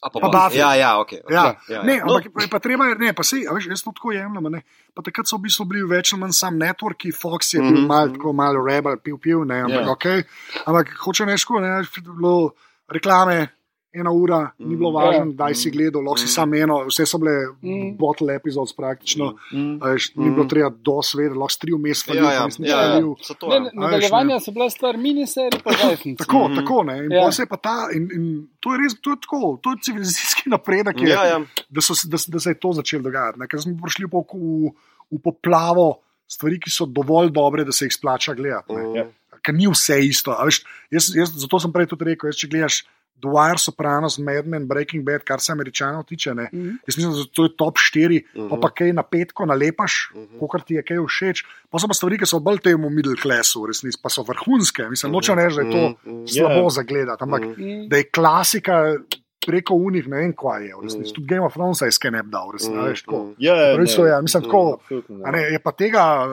A, pa, Pa Buffy. ja, ja, ok. okay. Ja. ja, Ne, ja. No, ampak pa, treba je, ne, pa sej, a veš, jaz to tako jemljem. ne. Pa takrat so v bistvu bili več ali manj sam networki, Fox je bil Mhm. mal, tako malo rebel, pil, pil, ne, ampak, Ja. yeah. okay. ampak hoče neško, ne, bilo reklame. Ena ura, ni bilo Mhm. važno, Ja. da si gledal, lahko si Mhm. samo eno, vse so bile Mhm. bottle epizodes praktično. Mm. A Veš, ni Mhm. bilo treba dosvedeti, lahko si tri vmes ja, ja, nisem ja, ja, Ne, ja. ne, nadaljevanja so bila stvar miniserij, pa zajfnic. Tako, mm tako ne. In, Ja. ja. se je pa ta, in, in to je res, to je tako, to je civilizacijski napredek, je, Ja, ja. Da, so, da, da se je to začelo dogajati. Ne? Ker smo prišli pa v, v, v poplavo stvari, ki so dovolj dobre, da se jih splača gledati. ne. Mm. Ja. Ker ni vse isto. a Veš, jaz, jaz, zato sem prej tudi rekel, jaz, če gledaš The Wire, Sopranos, Mad Men, Breaking Bad, kar se američanov tiče, ne, Mhm. jaz mislim, da to je top 4, pa Mhm. pa kaj na petko nalepaš, Mhm. kot ti je kaj všeč. Pa so pa stvari, ki so bolj temu middle classu, resnici, pa so vrhunske. Mislim, nočem reči, da je to Mhm, mhm. slabo Ja. za gledati, ampak Mhm. Mm. da je klasika preko unih, ne vem, kaj je. resnici. Mm. Tudi Game of Thrones je skenep dal, resnici. Mhm, a veš, tako. mhm. Ja, ja, Prav so, ja, mislim, tako, absolutno ne. a ne, je pa tega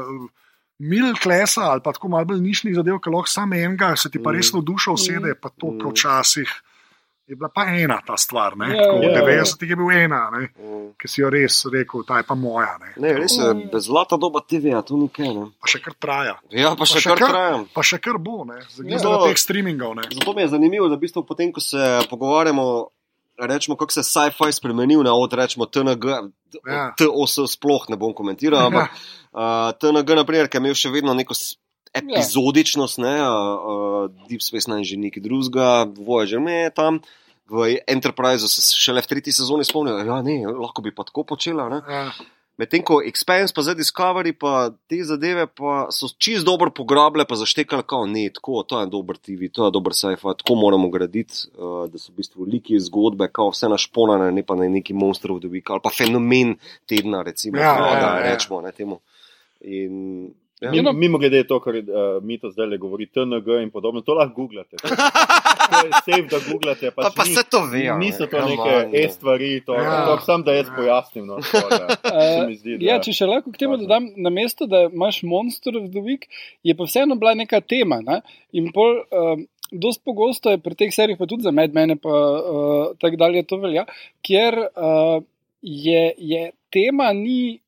middle classa ali pa tako malo bolj nišnih zadev, ki lahko samo enega, se ti pa Mm. res v dušo usede, pa to Mm. pa včasih. Je bila pa ena ta stvar, ne? Ja, Tako, v ja, ja. 90-ih je bil ena, ne? Mhm. ki si jo res rekel, ta je pa moja. Ne? Ne, res je, Mm. zlata doba TV-ja, to ni kaj. Ne. Pa še kar traja. Ja, pa še še kar kar- trajam. Pa še kar bo, ne? Ja. zaradi teh streamingov. Ne? Zato mi je zanimivo, da v bistvu potem, ko se pogovarjamo, rečemo, kako se je sci-fi spremenil na od, rečemo, TNG, Ja. TOS sploh ne bom komentiral, ampak uh, TNG, naprimer, ki je imel še vedno neko epizodičnost, ne, uh, Deep Space Nine že nekaj drugega, Voyager je tam. V Enterpriseu se šele v tretji sezoni spomnijo, da ja, ne, lahko bi pa tako počela. Ne? Ja. Medtem ko Expanse, pa zdaj Discovery, pa te zadeve pa so čist dobro pograbile, pa zaštekali, kao ne, tako, to je dober TV, to je dober sci-fi, tako moramo graditi, uh, da so v bistvu liki zgodbe, kao vse našponane, ne pa na neki the Week ali pa fenomen tedna, recimo, Ja, kao, ja, da ja. rečemo ne, temu. In, ja. Mimo, Ja, mimo grede je to, kar uh, mi to zdaj le govori, TNG in podobno, to lahko googlate. To je safe, da googlate. Pa, pa ni- se to ve. Niso to come neke on, e-stvari, to je Ja. ja. samo da jaz Ja. pojasnim. No, to, da, se mi zdi, Ja, da- če še lahko k temu dodam, na mesto, da imaš Monster of the Week, je pa vseeno bila neka tema. Ne? In pol, um, dost pogosto je pri teh serijah, pa tudi za medmene, pa uh, tako dalje to velja, kjer uh, je, je tema ni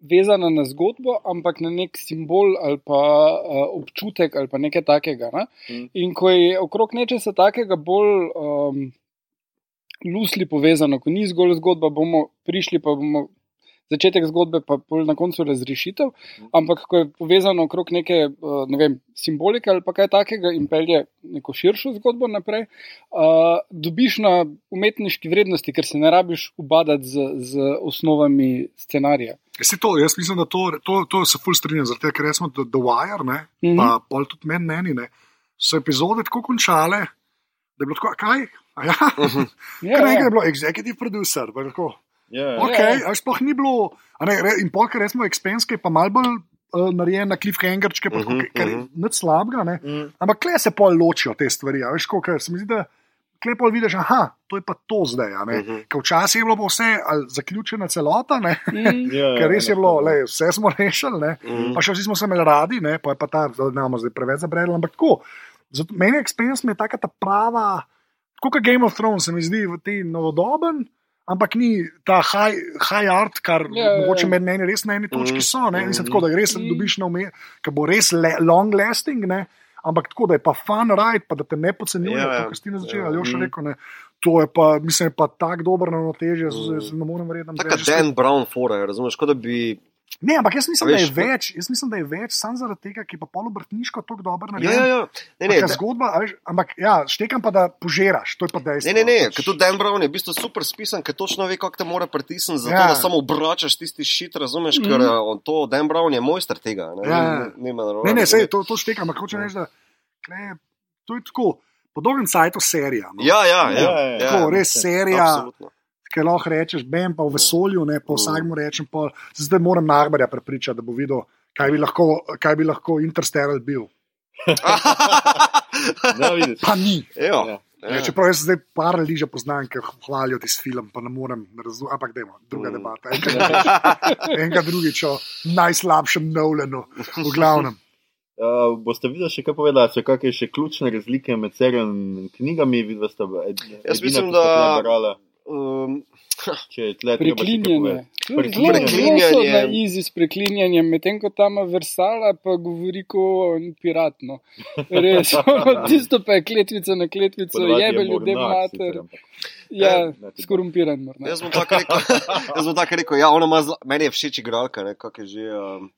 vezana na zgodbo, ampak na nek simbol ali pa uh, občutek ali pa nekaj takega. Ne? Mm. In ko je okrog nečesa takega bolj. Um, Lusli povezano, ko ni zgolj zgodba, bomo prišli pa bomo začetek zgodbe, pa pol na koncu razrešitev, ampak ko je povezano okrog neke uh, ne vem, simbolike ali pa kaj takega in pelje neko širšo zgodbo naprej, uh, dobiš na umetniški vrednosti, ker se ne rabiš ubadati z, z osnovami scenarija. Jaz, to, jaz mislim, da to, to, to se ful strinjam, zato ker smo The, The Wire, ne, mm -hmm. pa pol tudi meni, meni, ne, so epizode tako končale, da je bilo tako, kaj? A Ja, Ja, Ker ja. je bilo executive producer. tako, Ja, Okay, ja. ja. Sploh ni bilo, a ne, re, in polk, recimo, Expense, pa malo bolj uh, narejen na cliffhangerčke, uh Mhm, -huh, kar je mhm. nič slabega. Ne? Mm. Ampak kle se pol ločijo te stvari. a Veš, ko, ker se mi zdi, da kle pol vidiš, aha, to je pa to zdaj. a ne. Mhm. Ker včasih je bilo pa vse ali zaključena celota, ne? Mm, Ja, ker res je eno bilo, le, vse smo rešili, ne? Mhm. pa še vsi smo se imeli radi, ne? pa je pa ta, da bomo zdaj preveč zabredli, ampak tako. Zato, meni je Expense mi je taka ta prava, kot Game of Thrones, se mi zdi v tej novodoben. Ampak ni ta high, high art, kar Ja, ja, ja. mogoče med meni res na eni točki Mhm. so. Ne? Mislim, tako, da res Mhm. dobiš na umet, ki bo res le, long lasting, ne? ampak tako, da je pa fun ride, pa da te ne podcenjuje, ja. kot si na začetku Ja. ali Mhm. rekel. Ne? To je pa, mislim, je pa tako dobro ravnotežje, mm. ne morem verjeti. je že Dan Brown fora, razumeš, kot da bi. Ne, ampak jaz mislim, A da je veš, več, jaz mislim, da je več, samo zaradi tega, ki pa polobrtniško tako dobro Ja, narejen. ja, ja. Ne, ne, da- zgodba, veš, ampak ja, štekam pa, da požiraš, to je pa dejstvo. Ne, ne, ne, pač. ker tudi Dan Brown je v bistvu super spisan, ker točno ve, kako te mora pritisniti, zato Ja. ja. da samo obračaš tisti šit, razumeš, ker Mhm. uh, on to, Dan Brown je mojster tega. Ne, Ja, ja. ne, ne, ne, Ne, sej, to, to štekam, ampak hočem reči, da kle, to je tako, po dolgem cajtu serija. No. Ja, ja, ja. Ja, ja, Tako, res serija, Absolutno. Ki lahko rečeš, bem pa v vesolju, ne pa vsakmu rečem, pa zdaj moram Narbarja prepričati, da bo videl, kaj bi lahko, kaj bi lahko Interstellar bil. Vidiš. Pa ni. Ja. Ja. Ja. Čeprav jaz zdaj par ljudi že poznam, ki hvalijo tisti film, pa ne morem razumeti. Ampak dajmo, druga Mm. debata. Enkrat, enkrat drugič o najslabšem Nolanu, v glavnem. Uh, boste videli še kaj povedali, so kakšne še ključne razlike med serijami in knjigami? Vidva sta ed, Jaz mislim, da- tule brala, Um, če tle kaj Preklinjanje. Zelo Preklinjanje. zelo na izi s preklinjanjem, medtem ko tam Versala pa govori kot piratno. Res, tisto pa je kletvica na kletvico, jebe ljudem mater. Ja, ti skorumpiran morda. jaz bom tako rekel. jaz bom tako rekel ja, ona ima zla, meni je všeč igralka, ne, kak je že. Um,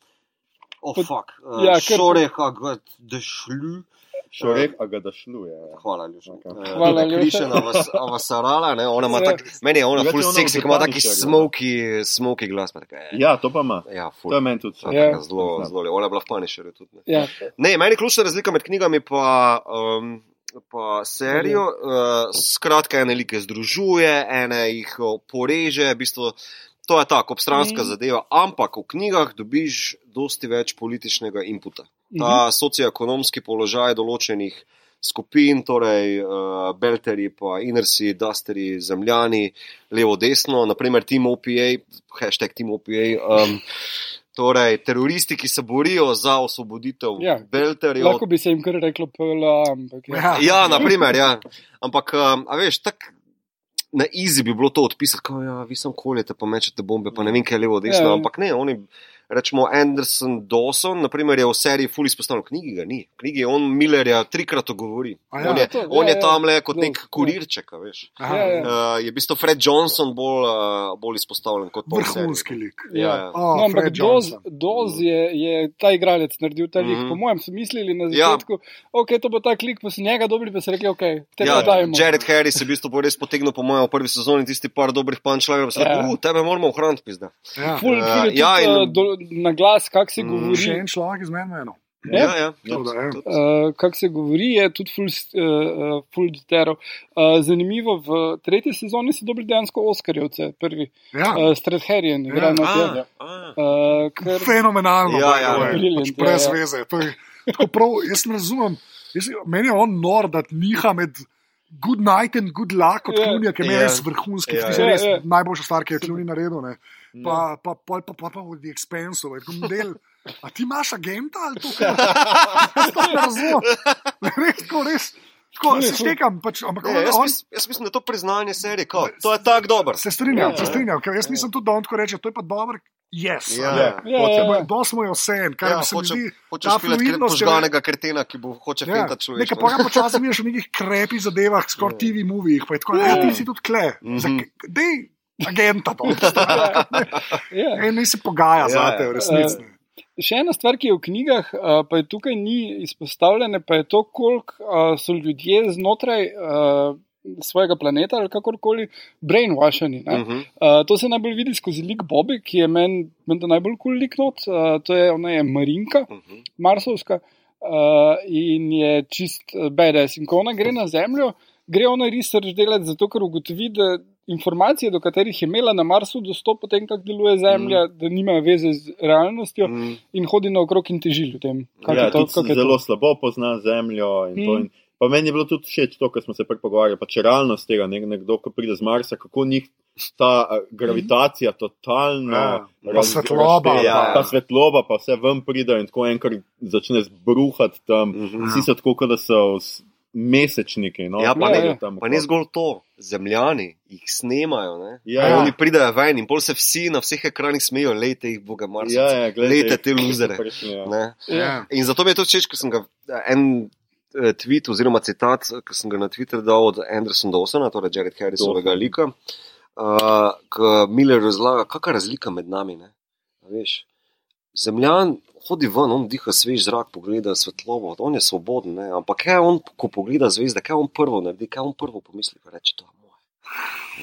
Oh, Pot- fuck. Uh, ja, ker- Šore, kako da šlu. Šorek, a ga da šluje. Hvala, Ljuša. Ok. Hvala, Ljuša. Krišena Avasarala, ne, ona ima Ja. tak, meni je ona full seksi, ima taki smoky, smoky glas. Pa tako, eh, Ja, to pa ima. ja, To full. je meni tudi. Ja, Ja. taka Zelo, zelo, ona je bila v Punisherju tudi. Ne. Ja, Ne, meni je ključna razlika med knjigami pa, um, pa serijo. Uh, skratka, ene like združuje, ene jih poreže, v bistvu. To je tako, obstranska Mhm. zadeva, ampak v knjigah dobiš dosti več političnega inputa. Mhm. Ta socioekonomski položaj določenih skupin, torej uh, Belteri, pa Inersi, Dusteri, Zemljani, levo, desno, naprimer Team OPA, hashtag Team OPA. Um, Torej, teroristi, ki se borijo za osvoboditev Ja, Belterjev. lahko bi se jim kar reklo PLA, ampak ja. Ja. Ja, naprimer, ja. Ampak, um, a veš, tako na izi bi bilo to odpisati, kot ja, vi sem koljete, pa mečete bombe, pa ne vem, kaj je levo, desno. Ja. Ampak ne, oni, rečemo, Anderson Dawson, naprimer, je v seriji Fully izpostavljen, v knjigi ga ni. V knjigi on Millerja trikrat ogovori. A ja. on je, To, on ja, je ja. tam le kot Ja, nek ja. kurirček, veš. Aha, Ja, ja. Uh, je v bistvu Fred Johnson bolj, uh, bolj izpostavljen kot seriji. Vrhunski lik. Ja, ja. Oh, No, ampak doz, doz je, je ta igralec naredil ta lik. Mhm. Po mojem, so mislili na Ja. začetku, da okay, to bo ta klik, pa so njega dobili, pa so rekli, ok, te Ja, ja, dajmo. Jared Harris je v bistvu res potegnil, po mojem, v prvi sezoni tisti par dobrih punčlajev, da se Ja. reče, uh, tebe moramo ohraniti, pizda. Ja. Ful, ful je ja, in- eh, do, na glas, kak se Mm, govori. Še en človek iz meni, eno. Ja. Ja, ja. Ja. Uh, kak se govori, je tudi full, uh, full detailov. Uh, zanimivo, v tretji sezoni so dobili dejansko Oscarjevce, prvi. Ja. Uh, Stratherjen, Ja. igra na A, tem. a. Uh, ker, Fenomenalno. Ja, by the ja, way. brilliant, Pač brez ja, ja. veze. To je prav, jaz ne razumem. Jaz, meni je on nor, da niha med good night in good luck od Ja. Klunija, ki je Ja. res vrhunski. Ja, Ja, ja. res Ja, ja. najboljša stvar, ki je Kluni naredil. Ne. Pa, pa, pa, pa, pa, pa v The Expense, tako model. A ti imaš agenta ali to? To ne razumem. Res, tako res. Tako, se štekam, pač, ampak on, jaz, on, mis, jaz mislim, da je to priznanje serije. Kao, to je tako dobro. se strinjam, Ja, se ja. strinjam, ker jaz nisem tudi, da on tako reče, to je pa dobro. Yes. Ja. Ja, Ja, ja, ja. To smo jo vse, kar Ja, se mi hoče, zdi. hočeš je- požganega kretena, ki bo hoče Ja, fenta človeka. nekaj pa počasi vidiš v nekih krepih zadevah, skoraj TV movijih, pa je tako, Ja. ja, ti si tudi kle. Mhm. Zak- Dej, agenta. To, Ja. in nisi pogaja Ja, za te, ja. v resnici. Še ena stvar, ki je v knjigah, uh, pa je tukaj ni izpostavljena, pa je to, koliko uh, so ljudje znotraj uh, svojega planeta ali kakorkoli brainwasheni. ne. Mhm. Uh, to se najbolj vidi skozi lik Bobby, ki je meni men najbolj kul cool lik not. Uh, to je ona je Marinka, Mhm. Marsovska uh, in je čist uh, BDS. In ko ona gre na Zemljo, gre ona research delati zato, ker ugotovi, da informacije, do katerih je imela na Marsu dostop, potem, kako deluje Zemlja, mm. da nimajo veze z realnostjo Mhm. in hodi naokrog in teži ljudem. Kako Ja, to, kako je to? zelo slabo pozna zemljo. In to, Mm. in, pa meni je bilo tudi všeč to, kar smo se prej pogovarjali. Pa če realnost tega, nek, nekdo, ki pride z Marsa, kako njih ta gravitacija totalno. Ja, pa raz- svetloba, ja. Ta svetloba, pa vse ven pride in tako enkrat začne zbruhati tam. Mhm. Vsi so tako, kot da so s- mesečniki. No, Ja, pa ne- Pridejo tam Pa ne zgolj to, zemljani jih snemajo. Ne? Ja, ja. Oni pridejo ven in pol se vsi na vseh ekranih smejijo, lejte jih, boga Marsa. Ja, ja, Lejte te luzere. ja. Ne? Ja. In zato mi je to všeč, ker sem ga en eh, tweet oziroma citat, ki sem ga na Twitter dal od Andersona Dawsona, torej Jared Harrisovega lika, uh, ki Miller razlaga, kakšna je razlika med nami. Ne? Veš, zemljan hodi ven, on diha svež zrak, pogleda svetlobo, on je svoboden, ne? ampak kaj on, ko pogleda zvezde, kaj on prvo naredi, kaj on prvo pomisli, pa reče, to je moje.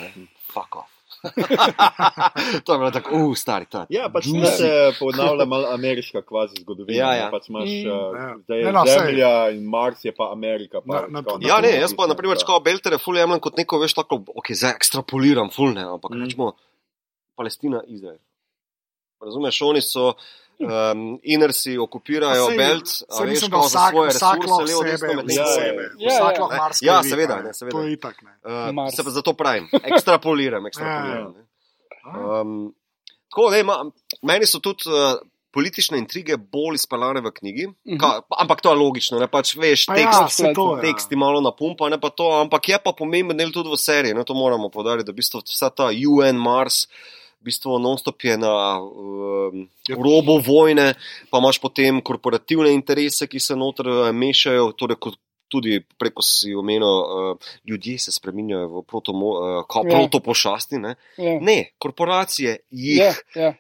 Ne? Fuck off. to je bilo tako, uf, stari ta. Ja, pač tu se ponavlja malo ameriška kvazi zgodovina. Ja, ne, ja. Pač imaš, Mm. uh, Ja. zdaj je Ne, no, Zemlja in Mars je pa Amerika. Pa, Na- na- tako, na- Ja, ne, jaz pa, da. če kao Beltere, ful jemljem kot neko, veš, tako, ok, zdaj ekstrapoliram, ful ne, ampak mm. rečemo Palestina, Izrael. Razumeš, oni so. Um, Inersi okupirajo sej- belt, saj a veš, mislim, vsak- svoje vsak resurse, levo, desno, med Ja, njimi ja, sebe. Ja, Vsak ja. lahko Ne? marsikaj Ja, ve, seveda, ne, seveda. To je itak. Ne. Uh, se pa zato pravim, ekstrapoliram, Ja, ekstrapoliram. ne. A? Um, tako, ne, ma, meni so tudi uh, politične intrige bolj izpeljane v knjigi, Mhm. ka, ampak to je logično, ne pač veš, Pa tekst, ja, to teksti malo napumpa, ne pa to, ampak je pa pomemben del tudi v seriji, ne, to moramo povdariti, da v bistvu vsa ta UN Mars. V bistvu non-stop je na um, Ja. robu vojne, pa imaš potem korporativne interese, ki se noter eh, mešajo, torej kot tudi preko si omenil, uh, ljudje se spremenjajo v protomo, uh, kao Ja. protopošasti. Ne? Ja. ne, korporacije jih, Ja, ja.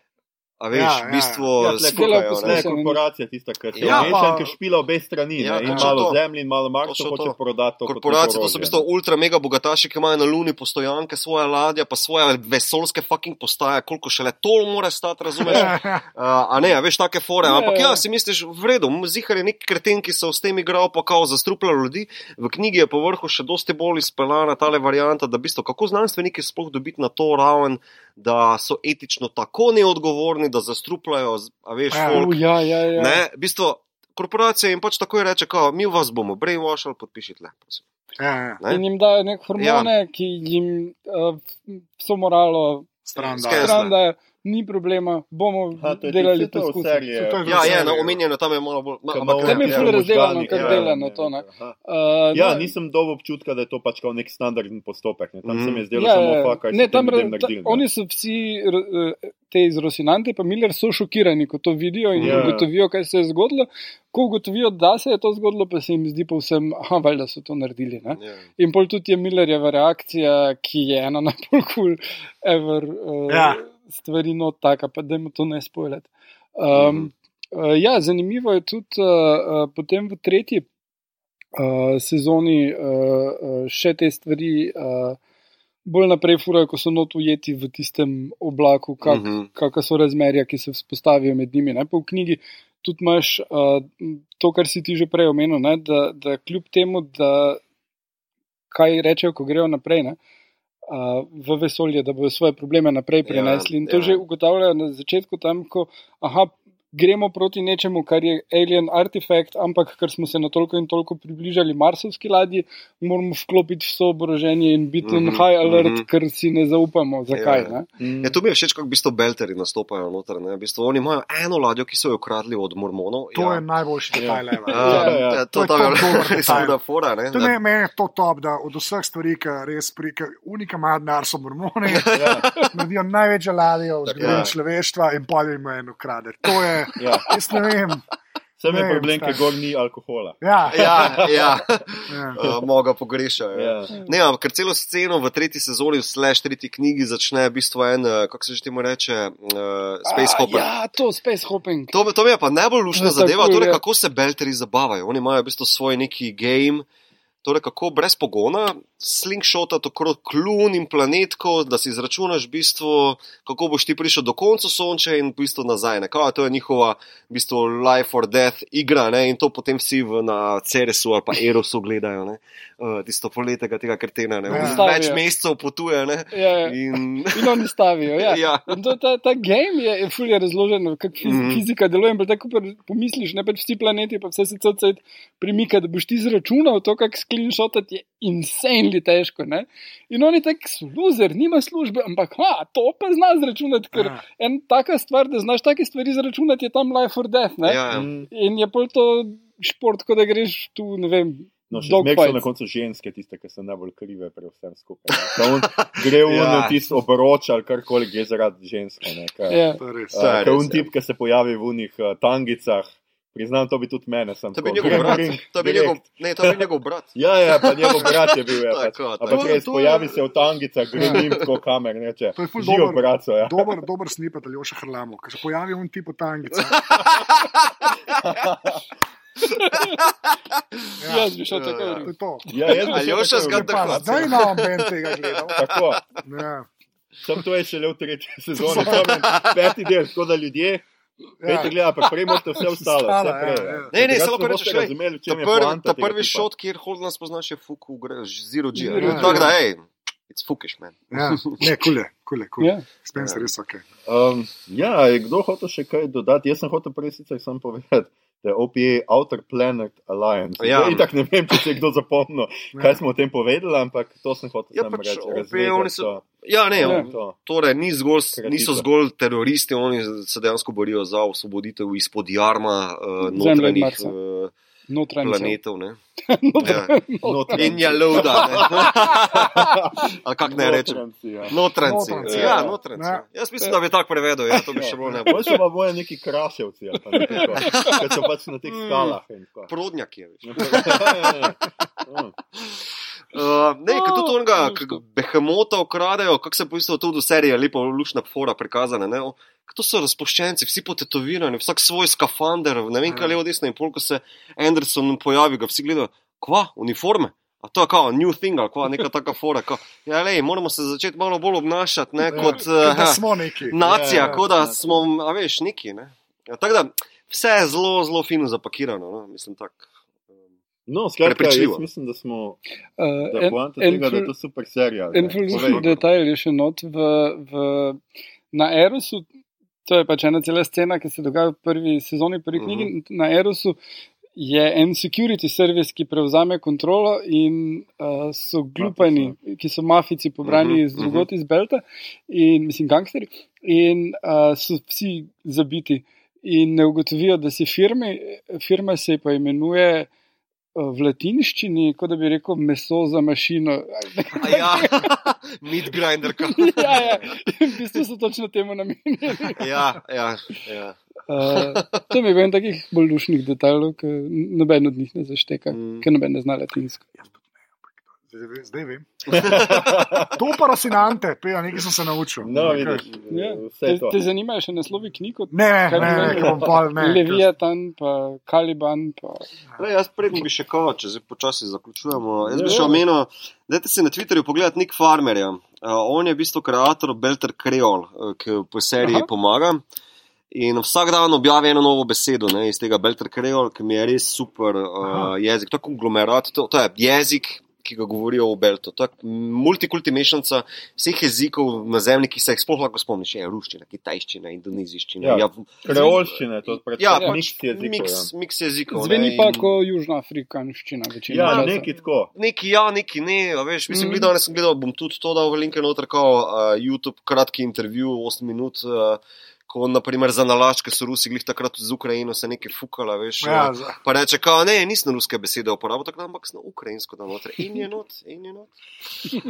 A veš, Ja, v ja. bistvu Ja, tle skuhajo, delajo ne. posle- Ne, Mislim, korporacija tista, ki se Ja, ki špila obe strani. Ja, ne, in malo to. zemlje in malo Marsa Točno hoče to. prodati. to Korporacije, to so v bistvu ultra mega bogataši, ki imajo na Luni postojanke, svoje ladje, pa svoje vesoljske fucking postaje, koliko šele to more stati, razumeš? Uh, a ne, a veš, take fore. Ampak Ja, ja. ja, si misliš, v redu, zihar je nek kreten, ki se s tem igral, pa kao zastrupljal ljudi. V knjigi je povrhu še dosti bolj izpeljana tale varianta, da v bistvu kako znanstveniki sploh dobiti na to raven, da so etično tako neodgovorni, da zastrupljajo, a veš, Ja. folk. Ja, ja, ja. Ne, v bistvu korporacija jim pač takoj reče, kao, mi vas bomo brainwashali, podpišite le. Ja, ja. In jim dajo nek hormone, ja. ki jim uh, so moralo Stran Skes- da. stran, da ni problema, bomo Ha, to delali to v poskuse. seriji. To je Ja, je, no, omenjeno tam je malo bolj. ma- Ko ampak- malo- Tam je ja, možgani, razdelano, kako ja, dela ja, na to, ne. Uh, Ja, no, nisem dobil občutka, da je to pač nek standardni postopek. Ne. Tam Mhm. se mi je zdelo ja, samo ja. fakaj. Ne, tam, ne. oni so vsi eh, te iz Rosinante, pa Miller so šokirani, ko to vidijo in Ja. ugotovijo, kaj se je zgodilo. Ko ugotovijo, da se je to zgodilo, pa se jim zdi povsem, aha, valjda so to naredili. Ne? Ja. In pol tudi je Millerjeva reakcija, ki je ena najbolj kul, cool ever uh, Ja. Stvari, no, taka, pa da jim to ne spojlet. Um, Mhm. uh, ja, zanimivo je tudi uh, uh, potem v tretji uh, sezoni uh, uh, še te stvari. Uh, Bolj naprej furajo, ko so not ujeti v tistem oblaku, kak, Mhm. kakšna so razmerja, ki se vzpostavijo med njimi. Ne? Pa v knjigi tudi imaš uh, to, kar si ti že prej omenil, ne? da, da kljub temu, da kaj rečejo, ko grejo naprej ne? V vesolje, da bodo svoje probleme naprej Ja, prenesli. In to ja. že ugotavljajo na začetku, tam, ko aha, gremo proti nečemu, kar je alien artefakt, ampak ker smo se na toliko in toliko približali marsovski ladji, moramo vklopiti vso oboroženje in biti mm -hmm, high alert, mm. -hmm. ker si ne zaupamo. Zakaj? Ja, ja. ne? Mm. Ja, to mi je všeč, kako v bistvu belteri nastopajo noter. Ne? V bistvu oni imajo eno ladjo, ki so jo ukradli od mormonov. To ja. je najboljši detajl. ever. Ja, Ja, ja. ja, To to je tam top dober je res detajl. huda fora. Ne? To ne, meni je to top, da od vseh stvari, ki res prike, unika ima denar, so mormoni, Ja, naredijo največjo ladjo v zgodovini Ja. človeštva in polje jim eno krade. To je, ja. jaz ne vem. Sem je problem, ker gor ni alkohola. Ja, Ja, ja. ja. Uh, Moga pogrešajo. Ja. Ja. Ne, ampak ker celo sceno v tretji sezoni, slash tretji knjigi, začne v bistvu en, eh, kako se že temu reče, uh, Space A, Hopper. Ja, to Space Hopping. To, me- to mi je pa najbolj lušna Ja, zadeva, torej kako se belteri zabavajo. Oni imajo v bistvu svoj neki game, torej kako brez pogona slingshota okrog klun in planetko, da si izračunaš v bistvu, kako boš ti prišel do konca sonča in v bistvu nazaj. Ne? Kao, to je njihova v bistvu life or death igra ne? in to potem vsi v, na Ceresu ali pa Erosu gledajo, ne? uh, tisto poletega tega krtena. Ne? Ja. Več mesecev potuje ne? Ja, ja. in In oni stavijo. Ja. Ja. In to, ta, ta game je, je fully razložen, kako fiz, mm. fizika deluje. in pa Tako pa pomisliš, ne pač vsi planeti, pa vse se cel cel premika, da boš ti izračunal to, kako screenshotati je insanely težko. Ne? In oni tak sluzer, nima službe, ampak ha, to pa zna izračunati, ker Ja. en taka stvar, da znaš take stvari izračunati, je tam life or death. Ne? ja, ja. Mm. In je pol to šport, kot da greš tu, ne vem. No, še zmeraj so na koncu ženske, tiste, ki so najbolj krive pri vsem skupaj. on Gre v Ja. ja. tisto obroč ali karkoli, gre zaradi ženske. Ja. To je res. To je un ja. tip, ki se pojavi v unih uh, tangicah, priznam, to bi tudi mene sem. To bi njegov brat. To bi njegov, ne, to bi njegov brat. Ja, ja, pa njegov brat je bil. Ja. Tako, tako. Ampak je- res, to je- pojavi se v tangicah, gre njim tako kamer, neče. To je ful dober- braco, ja. Dober, dober snipet ali še hrlamo, ker se pojavi un tip v tangici. Jaz bi šel Ja, tako ja. To je to. Ja, jaz bi šel Aljoša tako Zdaj imam ben tega gledal. Tako. Ja. Sem to je šele v tretji sezoni, to je peti del, tako da ljudje. Pejte gleda, pa prej morate vse ostalo, vse Ostalo, prej. ja, ja. Ne, ne, samo kar rečeš, razumeli, je prvi, poanta ta tega prvi šot, kjer Holden spoznaš, je Fuku, gre, zero G. Zero G. Tako da, hej, it's Fukish, man. Ja. Ne, kule, kule, kule. Ja. Spencer res ok. Um, ja, je kdo hotel še kaj dodati? Jaz sem hotel prej sicer samo povedati, je OPA Outer Planet Alliance. Ja. Ja. Itak ne vem, če se je kdo zapomnil, Ja. kaj smo o tem povedali, ampak to sem hotel Ja, pač reči. OPA, so- to. Ja, ne, Ja. ja. To. Torej, ni zgolj, Kratica. niso zgolj teroristi, oni se dejansko borijo za osvoboditev izpod jarma uh, Zemlje notranjih Marsa. Notranjcev. planetov. Ne? Ja. Notranjci. In je ne. Ali kako ne rečem? Notranjci, ja. Notranci. Notranci, Ja, ja. notranci. Ja. Jaz mislim, da bi tako prevedel, ja, to bi še bolj ne Bolj bilo. so pa boje neki kraševci, ali pa nekaj, ker so pač na teh skalah. in tako. Prodnjak je. Ja. Uh, ne, ker tudi onega luško. k- behemota ukradejo, kako se po bistvu tudi v seriji lepo lušna fora prikazana. Ne? To so razpoščenci, vsi potetovirani, vsak svoj skafander, ne vem, kaj levo, desno. In pol, ko se Anderson pojavi, ga vsi gledajo, kva, uniforme. A to je kao new thing, ali kva, neka taka fora. Kao, ja, lej, moramo se začeti malo bolj obnašati ne, kot Ja, da uh, smo neki. nacija, Ja, ja, kot da ja. smo, a veš, neki. Ne? Ja, tako da vse je zelo, zelo fino zapakirano. No? Mislim, tak, um, No, skratka, Prepričljivo. jaz mislim, da smo Uh, da en- poanta en tega, da je to super serija. En Povej. detajl je še not v, v, na Erosu. To je pač ena cela scena, ki se dogaja v prvi sezoni, prvi knjigi. Uh -huh. Na Erosu je en security service, ki prevzame kontrolo in uh, so glupani, ki so mafici pobrani Mhm, iz drugot iz Belta in mislim gangsteri in uh, so vsi zabiti. In ne ugotovijo, da si firme, firma se pa imenuje uh, v latinščini, kot da bi rekel, meso za mašino. a ja, meat grinder. ja, ja, in v bistvu so točno temu namenjeni. ja, ja, ja. Uh, to mi je en takih bolj lušnih detajlov, ki noben od njih ne zašteka, Mm. ker noben ne zna latinsko. Zdaj, zdaj vem. To pa rasinante, pej, nekaj sem se naučil. No, vidiš, Ja. vse Te, to. te zanimajo še naslovi knjig? od Ne, ne, ne, ne, bom pol, ne. Leviatan, pa Kaliban. Pa... Le, jaz prednji bi še kao, če zdaj počasi zaključujemo. Jaz bi Ja, še ja. omenil, dajte si na Twitterju pogledati Nick Farmerja. Uh, on je v bistvu ustvarjalec Belter Creole, uh, ki po seriji Aha. Aha. pomaga. In vsak dan objavi eno novo besedo ne, iz tega Belter Creole, ki mi je res super uh, jezik. To je konglomerat, to, to je jezik, ki ga govorijo v Beltu. To je multikulti mešanica vseh jezikov na zemlji, ki se jih sploh lahko spomniš. Je ruščina, kitajščina, indoneziščina. Ja. Ja, Kreolščine, to je predvsem ja, ja, pač miks jezikov. miks, ja. miks jezikov. Zveni ne, pa in- kot južnoafrikanščina. Ja, časa. neki tako. Neki ja, neki ne, a veš, mislim, mm. danes sem gledal, bom tudi to dal v linke noter, kao uh, YouTube, kratki intervju, 8 minut, uh, ko naprimer za nalašč, ker so Rusi glih takrat z Ukrajino se nekaj fukala, veš. Ja, uh, za- Pa reče, kao ne, nisem ruske besede uporabil, tako da ampak sem ukrajinsko da noter. In je not, in je not.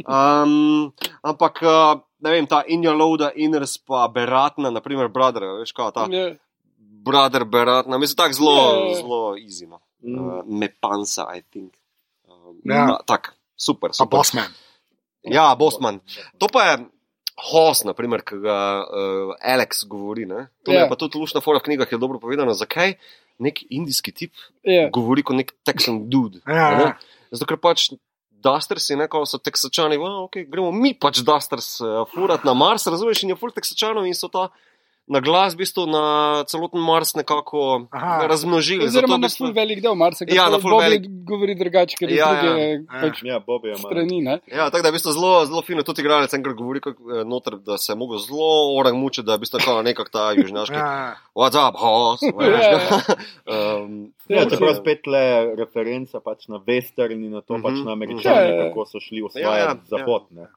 Um, ampak, uh, ne vem, ta Inja Loda, Iners pa Beratna, naprimer, brother, veš, kao ta Ja, brother Berat, na mislim, tako zelo, Ja. zelo izjemno. Mm. Uh, me pansa, I think. Um, Ja. na- tak, super, super. Bosman. Ja, Bosman. To pa je Hoss, naprimer, ki ga uh, Alex govori. Ne? To Ja. je pa tudi lušna fora v knjigah, je dobro povedano, zakaj nek indijski tip Ja. govori kot nek Texan dude. Ja, ne? ja. Zato, ker pač Dustersi, ne, ko so teksačani, wow, okay, gremo mi pač Dusters uh, furat na Mars, razumeš, in je full teksačanov in so ta na glas, v bistvu na celoten Mars nekako Aha. razmnožili. Oziroma Zato na bistvu- full velik del Marsa, ki Ja, velik. govori drugače, ker je Ja, druge ja. pač Ja, Bobby strani. Ne? Ja, tako da je v bistvu zelo, zelo fino. Tudi igralec enkrat govori, kako, eh, noter, da se je mogel zelo orang mučiti, da je v bistvu tako nekak ta južnjaški. Ja, What's up, host? Ja. um, Ja, Ja, čeprav ja. spet le referenca pač na western in na to Mhm, pač na Ja, američane, ja. kako so šli Ja, ja, osvajati zahod. ne.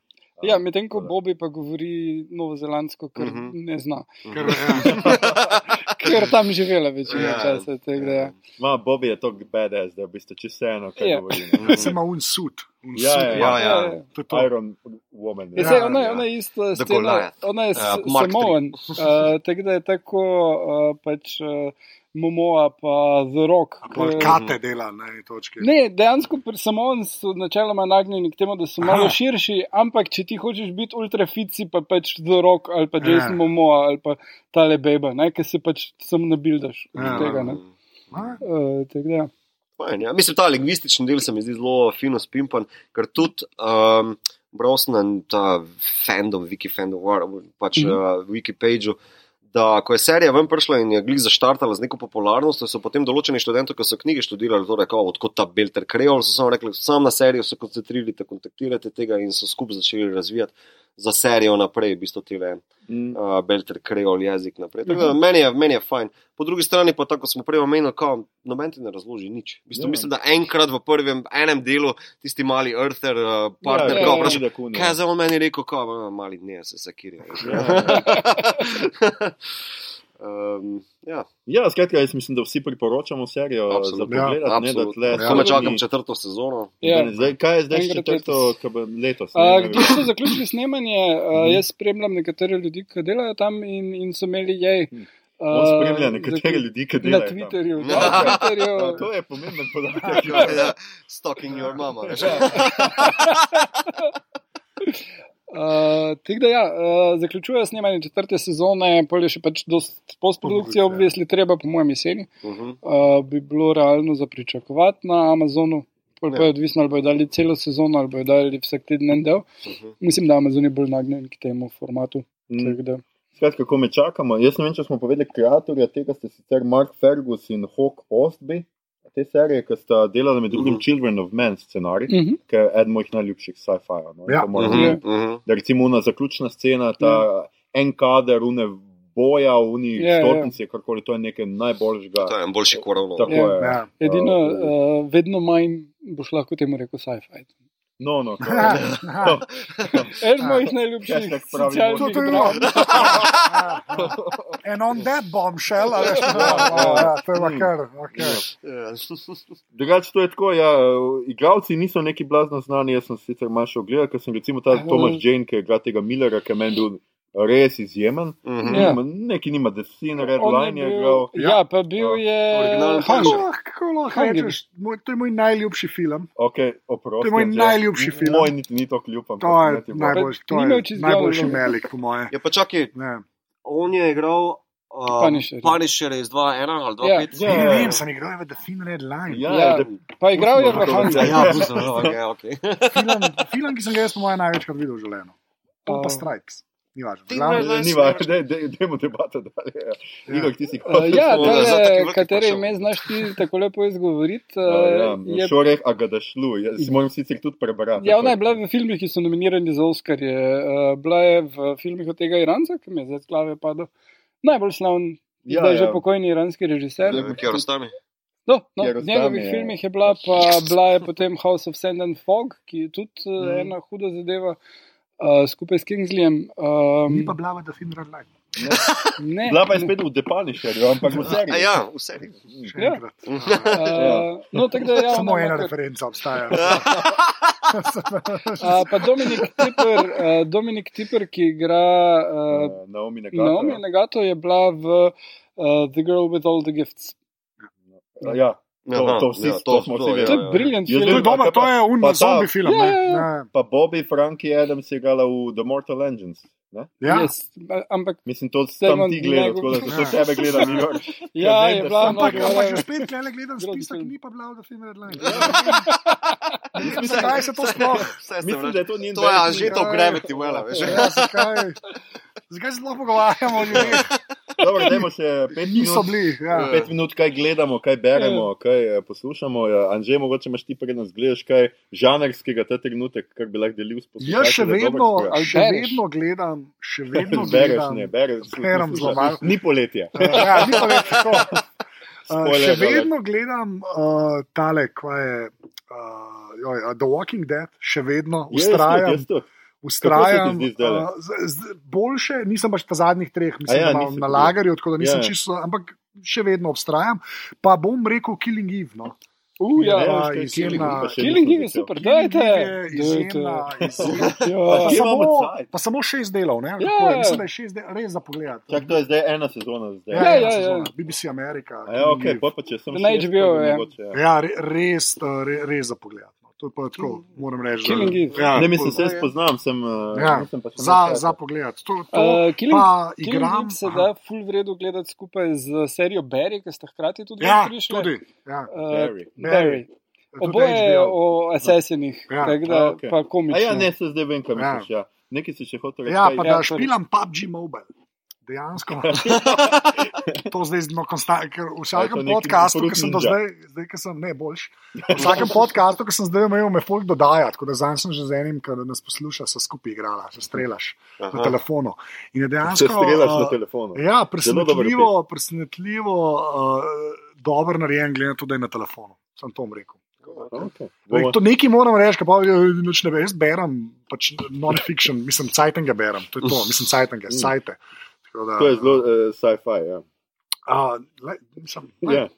Ja, medtem ko Bobby pa govori novozelandsko, ker Mhm. ne zna, ker, ja. ker tam živela večino Ja. časa. da ja. Ma, Bobby je tako badass, da je v bistvu čisto vseeno, kaj Ja. govori. Se ima un sud. Un Ja, ja, ja, ja. Ja, ja. To je to. Iron Woman. Ja, Ja. Ja, ona, je- ja. ona je ista scena, ona je Ja, uh, Samoan, uh, tako da je tako uh, pač uh, Momoa pa The Rock. A pol ke- kate dela na eni točki. Ne, dejansko pri Samoan so načeloma nagnjeni k temu, da so malo Aha. širši, ampak če ti hočeš biti ultrafici, pa pač The Rock ali pa Ja. Jason Momoa ali pa tale Beba, ki se pač sam nabildaš od Ja. tega. Ne. A? Uh, tako da, ja. Fajn, ja. Mislim, ta lingvistični del se mi zdi zelo fino spimpan, ker tudi um, bral sem na ta fandom, wiki fandom, war, pač mm -hmm. uh, Wikipediju. Da, ko je serija ven prišla in je glih zaštartala z neko popularnostjo, so potem določeni študenti, ki so knjige študirali, torej kao, odkot ta Belter Kreol, so samo rekli, sam na serijo se koncentrirajte, kontaktirajte tega in so skupaj začeli razvijati za serijo naprej, v bistvu tele Mm. uh, Belter Kreol jezik naprej. Tako da meni je, meni je fajn. Po drugi strani pa tako, smo prej omenili, kao, noben ti ne razloži nič. V bistvu, Ja. mislim, da enkrat v prvem enem delu tisti mali Earther, uh, partner, ja, kao, ja, vpraša, pride kun, ja. kaj je zdaj on meni rekel, kao, "A, mali dne se sakirja. um, ja, Ja, skratka, jaz mislim, da vsi priporočamo serijo Absolutno. za Ja, pogled. ne, da tle Ja. So čakam četrto sezono. Ja. Zdaj, kaj je zdaj Enkrat četrto, letos. Uh, Kdo so zaključili snemanje? Uh, jaz spremljam nekatere ljudi, ki delajo tam in, in so imeli jej. Hmm. Uh, On spremlja nekatere ljudi, ki Na delajo. tam. Twitterju. Ja. Na Twitterju. Ja, to je pomemben podatek. Ja, Stalking your mama. veš. Uh, da ja, uh, zaključujejo snemanje četrte sezone, pol je še pač postprodukcije, obvisli treba, po mojem, jeseni. Mhm. Uh, bi bilo realno za pričakovati na Amazonu. Pol pa Ja. je odvisno, ali bojo dali celo sezono, ali bojo dali vsak teden en del. Mhm. Mislim, da Amazon je bolj nagnjen k temu formatu. Mm. Skratka, kako me čakamo. Jaz ne vem, če smo povedali, kreatorja tega ste sicer Mark Fergus in Hawk Ostby. Te serije, ki sta delali med drugim Mhm. Children of Men scenarij, Mhm. ki je eden mojih najljubših sci-fi. No? Ja. To moram Mhm. reči. Mhm. Da recimo ona zaključna scena, ta en kader, une boja, uni Ja, ja. stolpnice, karkoli, to je nekaj najboljšega. To je en boljši. Tako Ja. je. Ja. Edino, Uh, uh, vedno manj boš lahko temu rekel sci-fi. No, no, to je. Eden mojih najljubših Hashtag pravi socialnih To to je dram. En on that bombshell, ali še ne? Ja, to je pa kar. Okay. Ja. Drugače, to je tako. Ja, igravci niso neki blazno znani. Jaz sem sicer malo še ogledal, ker sem recimo ta Tomas Jane, ki je igra tega Millera, ki je meni bil res izjemen. Mhm. Ja. Nima- Neki nima Destin, Red On Line je bil- igral. Ja, pa bil Ja. je Originalen Hunger. To je moj najljubši film. Okay, oprosti, To je moj najljubši film. Moj niti ni tako ljub. ampak To je najboljši, to je najboljši melik, po moje. Ja, pa čakaj, Ne. on je igral uh, Punisherja. Punisher iz 2.1 ali 2.5. Ja. Ja. Ne vem, sem igral v The Thin Red Line. Ja, Ja. da- Pa igral je v Hunger. Ja, pustimo, no, okay, okay. Film, film, ki sem ga jaz po mojem največkrat videl v življenju. To pa Uh, Stripes. Ni važno. Ni važno, daj- dajmo debato dalje. ja. Ja. Igor, ti si Uh, ja, Smo za tale, prišel. ime znaš ti tako lepo izgovoriti? Ja, Uh, ja, je, Šoreh, a ga da šlu. Jaz si moram sicer tudi prebrati. ja, ona je bila v filmih, ki so nominirani za Oscarje. Uh, bila je v filmih od tega Iranca, ki mi je zdaj z glave padel. Najbolj slavn, Ja, zdaj ja. že pokojni iranski režiser. Ne vem, kje ostane. No, no, v Kiarostami njegovih je- filmih je bila, pa bila je potem House of Sand and Fog, ki je tudi uh, ena huda zadeva. Uh, skupaj s Kingsleyjem. Um, Ni pa bila The Thin Red Line. ne, Bila pa je ne. spet v Depanišerju, ampak v A seriji. ja, v seriji. Še Ja. enkrat. Uh, no, tako da je ja, Samo ona ena kar- referenca obstaja. Uh, pa Dominik Tipper, uh, Dominik Tipper, ki igra uh, Uh, Naomi Negato. Naomi Negato, je bila v uh, The Girl with All the Gifts. Ja, To- Aha, to vsi- ja, to smo vsi ja, vedeli. To je ja. briljant Jaz To film. to je un pa ta- zombi film. Ja, ne? ja, ja. Ja, pa Bobby Frankie Adams je igrala v The Mortal Engines. Ne? ja. Yes, ampak Mislim, to tam ti gledal, njegov- tako da se Ja. to tebe gledam. Igor. ja, vem, je bila Ampak, ampak, ampak ja, že spet gledam, gledam spisek, film. ni pa bila v filmu Redline. Ne vem, zakaj se to sploh. Mislim, da je to njen To je že to Ja. gravity, vela, veš. Ja, zakaj? Zakaj se sploh pogovarjamo o ljudeh? Dobro, dajmo še pet Niso minut. bili. Ja. Pet minut, kaj gledamo, kaj beremo, kaj eh, poslušamo. Ja, Anže, mogoče imaš ti prednost, gledaš kaj žanrskega ta trenutek, kar bi lahko delil s poslušalci. Jaz še vedno, Ali še bereš? vedno gledam, še vedno Bereš, gledam. ne, bereš. Berem zelo malo. Ni poletje. Ja, ni tako. Uh, Spoiler še vedno gledam uh, tale, kaj je uh, joj, The Walking Dead, še vedno Jaz tudi, ustrajam. jaz tudi. Ustrajam, uh, z, z, boljše, nisem pač ta zadnjih treh, mislim, A ja, ja, na, lagerju, tako da nisem Ja. ja. čisto, ampak še vedno obstrajam. Pa bom rekel Killing Eve. No. Uh, ja. Kaj je izjemna- Killing Eve, nisem je super, dajte. Je izjemna, izjemna. Ja. Pa samo, pa samo šest delov, ne? Ja, Kako je? ja. Mislim, da je šest delov, res za pogled. Čak, to je zdaj ena sezona. Zdaj. Ja, ja, ja. sezona. BBC Amerika. Ja, ok, pa, pa če sem Na HBO, bi ja. ja. Ja, res, uh, re, res za pogled. To je pa tako, moram reči. da- Killing Eve. Ja, Ne, mislim, se jaz poznam, sem, uh, Ja, nisem pa še za, imel za pogled. To, to Uh, Killing, pa Killing igram. Eve se da full vredu gledati skupaj z serijo Barry, ki sta hkrati tudi Ja, prišli. tudi. Ja. Uh, Barry. Barry. Oboje HBO. o asesinih, Ja. tako da A, okej. pa A komično. ja, ne, se zdaj vem, Ja. misliš. Ja. Nekaj si še hotel reči. Ja, pa Ja, da torej. špilam PUBG Mobile. Dejansko. to zdaj no, konsta- ker v vsakem podkastu, ki sem do zdaj, zdaj ki sem ne boljši. V vsakem podkastu, ki sem zdaj imel, me folk dodaja, tako da zdaj sem že z enim, ki nas posluša, so skupaj igrala, se strelaš na Aha. telefonu. In je Se dejansko. strelaš na uh, telefonu. Ja, Zelo presenetljivo, presenetljivo uh, dobro narejen, glede na to, da je na telefonu. Sem to vam rekel. Okay. To nekaj moram reči, pa eh, nič ne vem. Jaz berem, pač non-fiction, mislim, Cajtenga berem, to je to, mislim, Cajtenga, Mm. Da, to je zelo uh, sci-fi. Ja. Uh, le, mislim, Ja.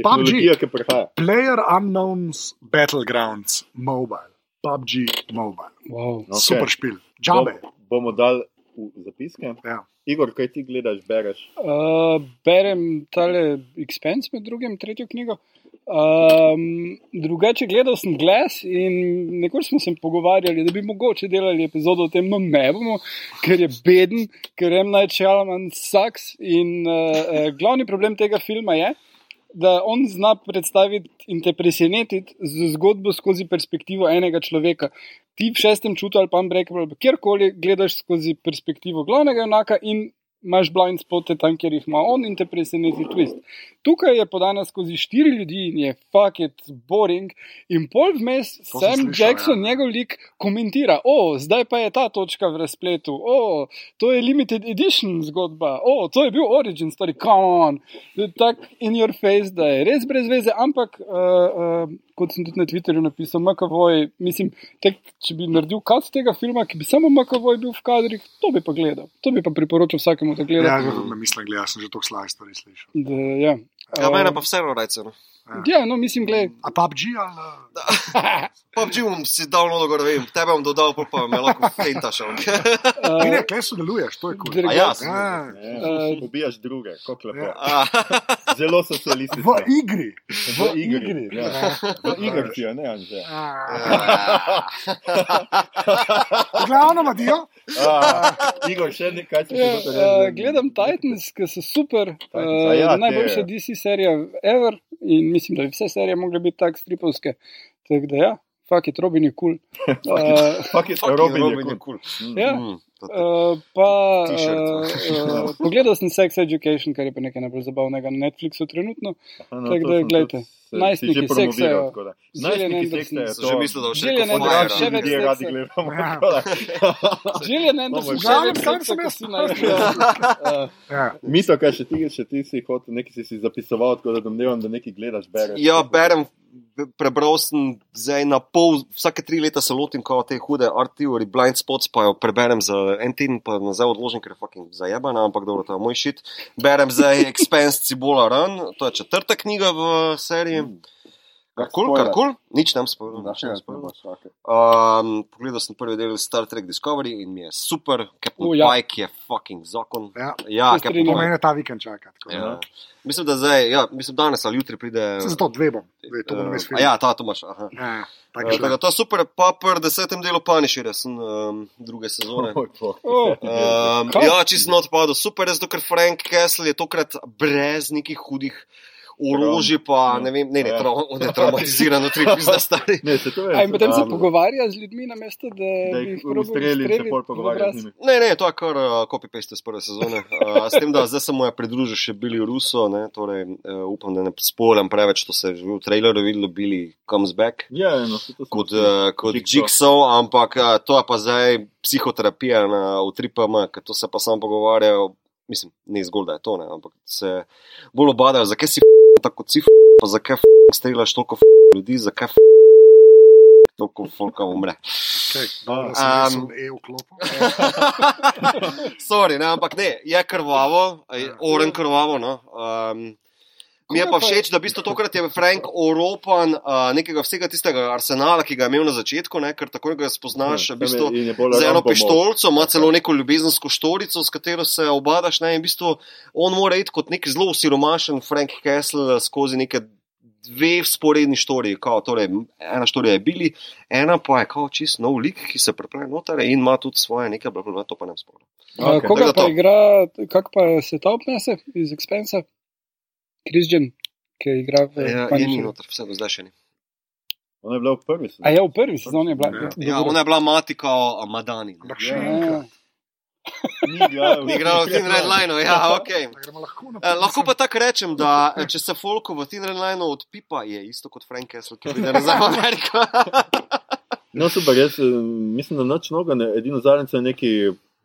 Tehnologija, ki prihaja. Player Unknowns Battlegrounds Mobile, PUBG Mobile, Wow. Okay. super špil, džabe. Bom, bomo dali v zapiske. Ja. Igor, kaj ti gledaš, bereš? Uh, berem tale Expense med drugim, tretjo knjigo. Um, drugače, gledal sem glas in nekoč smo se pogovarjali, da bi mogoče delali epizodo o tem, no ne bomo, ker je beden, ker je Night Shyamalan sucks. In uh, uh, glavni problem tega filma je, da on zna predstaviti in te presenetiti z zgodbo skozi perspektivo enega človeka. Ti v šestem čutu ali pa Unbreakable, ali pa kjerkoli gledaš skozi perspektivo glavnega junaka in imaš blind spote tam, kjer jih ima on in te preseneti twist. Tukaj je podana skozi štiri ljudi in je fuck it boring. In pol vmes To Sam slišal, Jackson, ja. njegov lik, komentira, o, zdaj pa je ta točka v razpletu, o, to je limited edition zgodba, o, to je bil origin story, come on. Tako in your face, da je res brez veze, ampak uh, uh, kot sem tudi na Twitterju napisal, MKV, mislim, tek, če bi naredil kat tega filma, ki bi samo MKV bil v kadrih, to bi pa gledal. To bi pa priporočal vsakemu, da gleda. Ja, me mislim, gleda, sem že toliko slabih stvari slišal. Da, ja. Ja, Uh, mene pa vseeno reče. No. Ja, no, mislim, gled. A PUBG ali? Če bom si dal nodo gor, vem, tebe bom dodal, pa, pa me lahko feinta še. Uh, ne, kje sodeluješ, to je kul. A ja, Ja, Ne, Eh, Ubijaš druge, kako lepo. Ja. Zelo v socialistično. igri. V igri. Ja. V igri, ja, ne, Anže. V glavnem, Madijo. Ah, Igor, še nekaj si Ja, uh, gledam Titans, ki so super, Titans, uh, ja, te- najboljša DC serija ever in mislim, da bi vse serije mogle biti tako stripovske. Tako da ja, fuck it, Robin je kul. Cool. Uh, Fuck it, Robin Robin je kul. kul. ja, Mm, to- uh, pa uh, uh, pogledal sem Sex Education, kar je pa nekaj najbolj zabavnega na Netflixu trenutno. Aha, no, Tako da, se- najstniki seksajo. tako da. Gillian Najstniki seksajo, že mislil, da še Anderson, fajra. še več ljudje radi gledamo. Ja. Gillian Anderson, več Sam sem jaz. najstnik. Ja. Mito, kaj še ti, še ti si hotel, nekaj si si zapisoval, tako da domnevam, da nekaj gledaš, bereš. Ja, berem, prebral sem zdaj na pol, vsake tri leta se lotim kot te hude art theory, blind spots, pa jo preberem za en teden, pa nazaj odložim, ker je fucking zajebana, ampak dobro, to je moj šit. Berem zdaj Expense Cibola Run, to je četrta knjiga v seriji. Karkoli, karkoli, nič nam spomnim. Spomnim. Um, pogledal sem prvi del Star Trek Discovery in mi je super, Captain oh, ja. ja. Pike je fucking zakon. Ja. Ja, Captain. To Pike. mene ta vikend čaka. tako. Ja. Mislim, da zdaj, ja, mislim, danes ali jutri pride. Sem zato dve bom, dve, to bom eh, res a film. Ja, ta Tomaš. Aha. Ja, Uh, tako je tako to je super, pa pri desetem delu Punisherja sem um, druge sezone. Oh. Um, Kaj? ja, čisto not padel, super je, zato ker Frank Kessel je tokrat brez nekih hudih orožij, pa ne vem, ne, ne, Ja. tra on je traumatizirano, tri pizda stari. Ne, se to je. A in potem se pogovarja z ljudmi, namesto da, Da bi jih ustreli in se v pogovarja z njimi. Ne, ne, to je kar uh, copy-paste iz prve sezone. Uh, s tem, da zdaj se mu je pridružil še Billy Russo, ne, torej uh, upam, da ne spoilam preveč, to se je že v traileru videlo, Billy comes back. Ja, no, se to Kot, uh, kot Jigsaw. Jigsaw, ampak uh, to je pa zdaj psihoterapija na, v 3PM, ker to se pa samo pogovarjajo, mislim, ne zgolj da je to, ne, ampak se bolj obadajo, zakaj si tako cif, pa zakaj strelaš toliko ljudi, zakaj toliko folka umre. Okay, dobro, A, sem um. Sorry, ne, ampak ne, je krvavo, je oren krvavo. No. Um, mi je pa všeč, da v bistvu tokrat je Frank oropan uh, nekega vsega tistega arsenala, ki ga je imel na začetku, ne, ker tako ga spoznaš v bistvu. In je bolj Z eno Rambo pištolico, ima celo neko ljubezensko štorico, s katero se obadaš. Ne, in v bistvu on mora iti kot nek zelo siromašen Frank Kessel skozi neke dve sporedni štoriji. Kao, torej, ena štorija je bili, ena pa je kao čist nov lik, ki se prepravi noter in ima tudi svoje nekaj, bla, bla, bla, to pa ne spomnim. A, Ok, Koga pa igra, kak pa se ta obnese iz Expensa? Christian, ki igra v Ja, je ni noter, vse do zdaj še ni. Ona je bila v prvi A sezoni. je v prvi sezoni je bila? Ja. Ja, ona je bila mati kao Madani. Ja. enkrat. Ni igrala v Thin Red Line, ja, ok. Lahko Eh, lahko pa tako rečem, da eh, če se Folko v Thin Red Lineu odpipa, je isto kot Frank Kessel, ki pride nazaj v Ameriko. No, super, jaz eh, mislim, da noč noga, edino zadnjič je neki,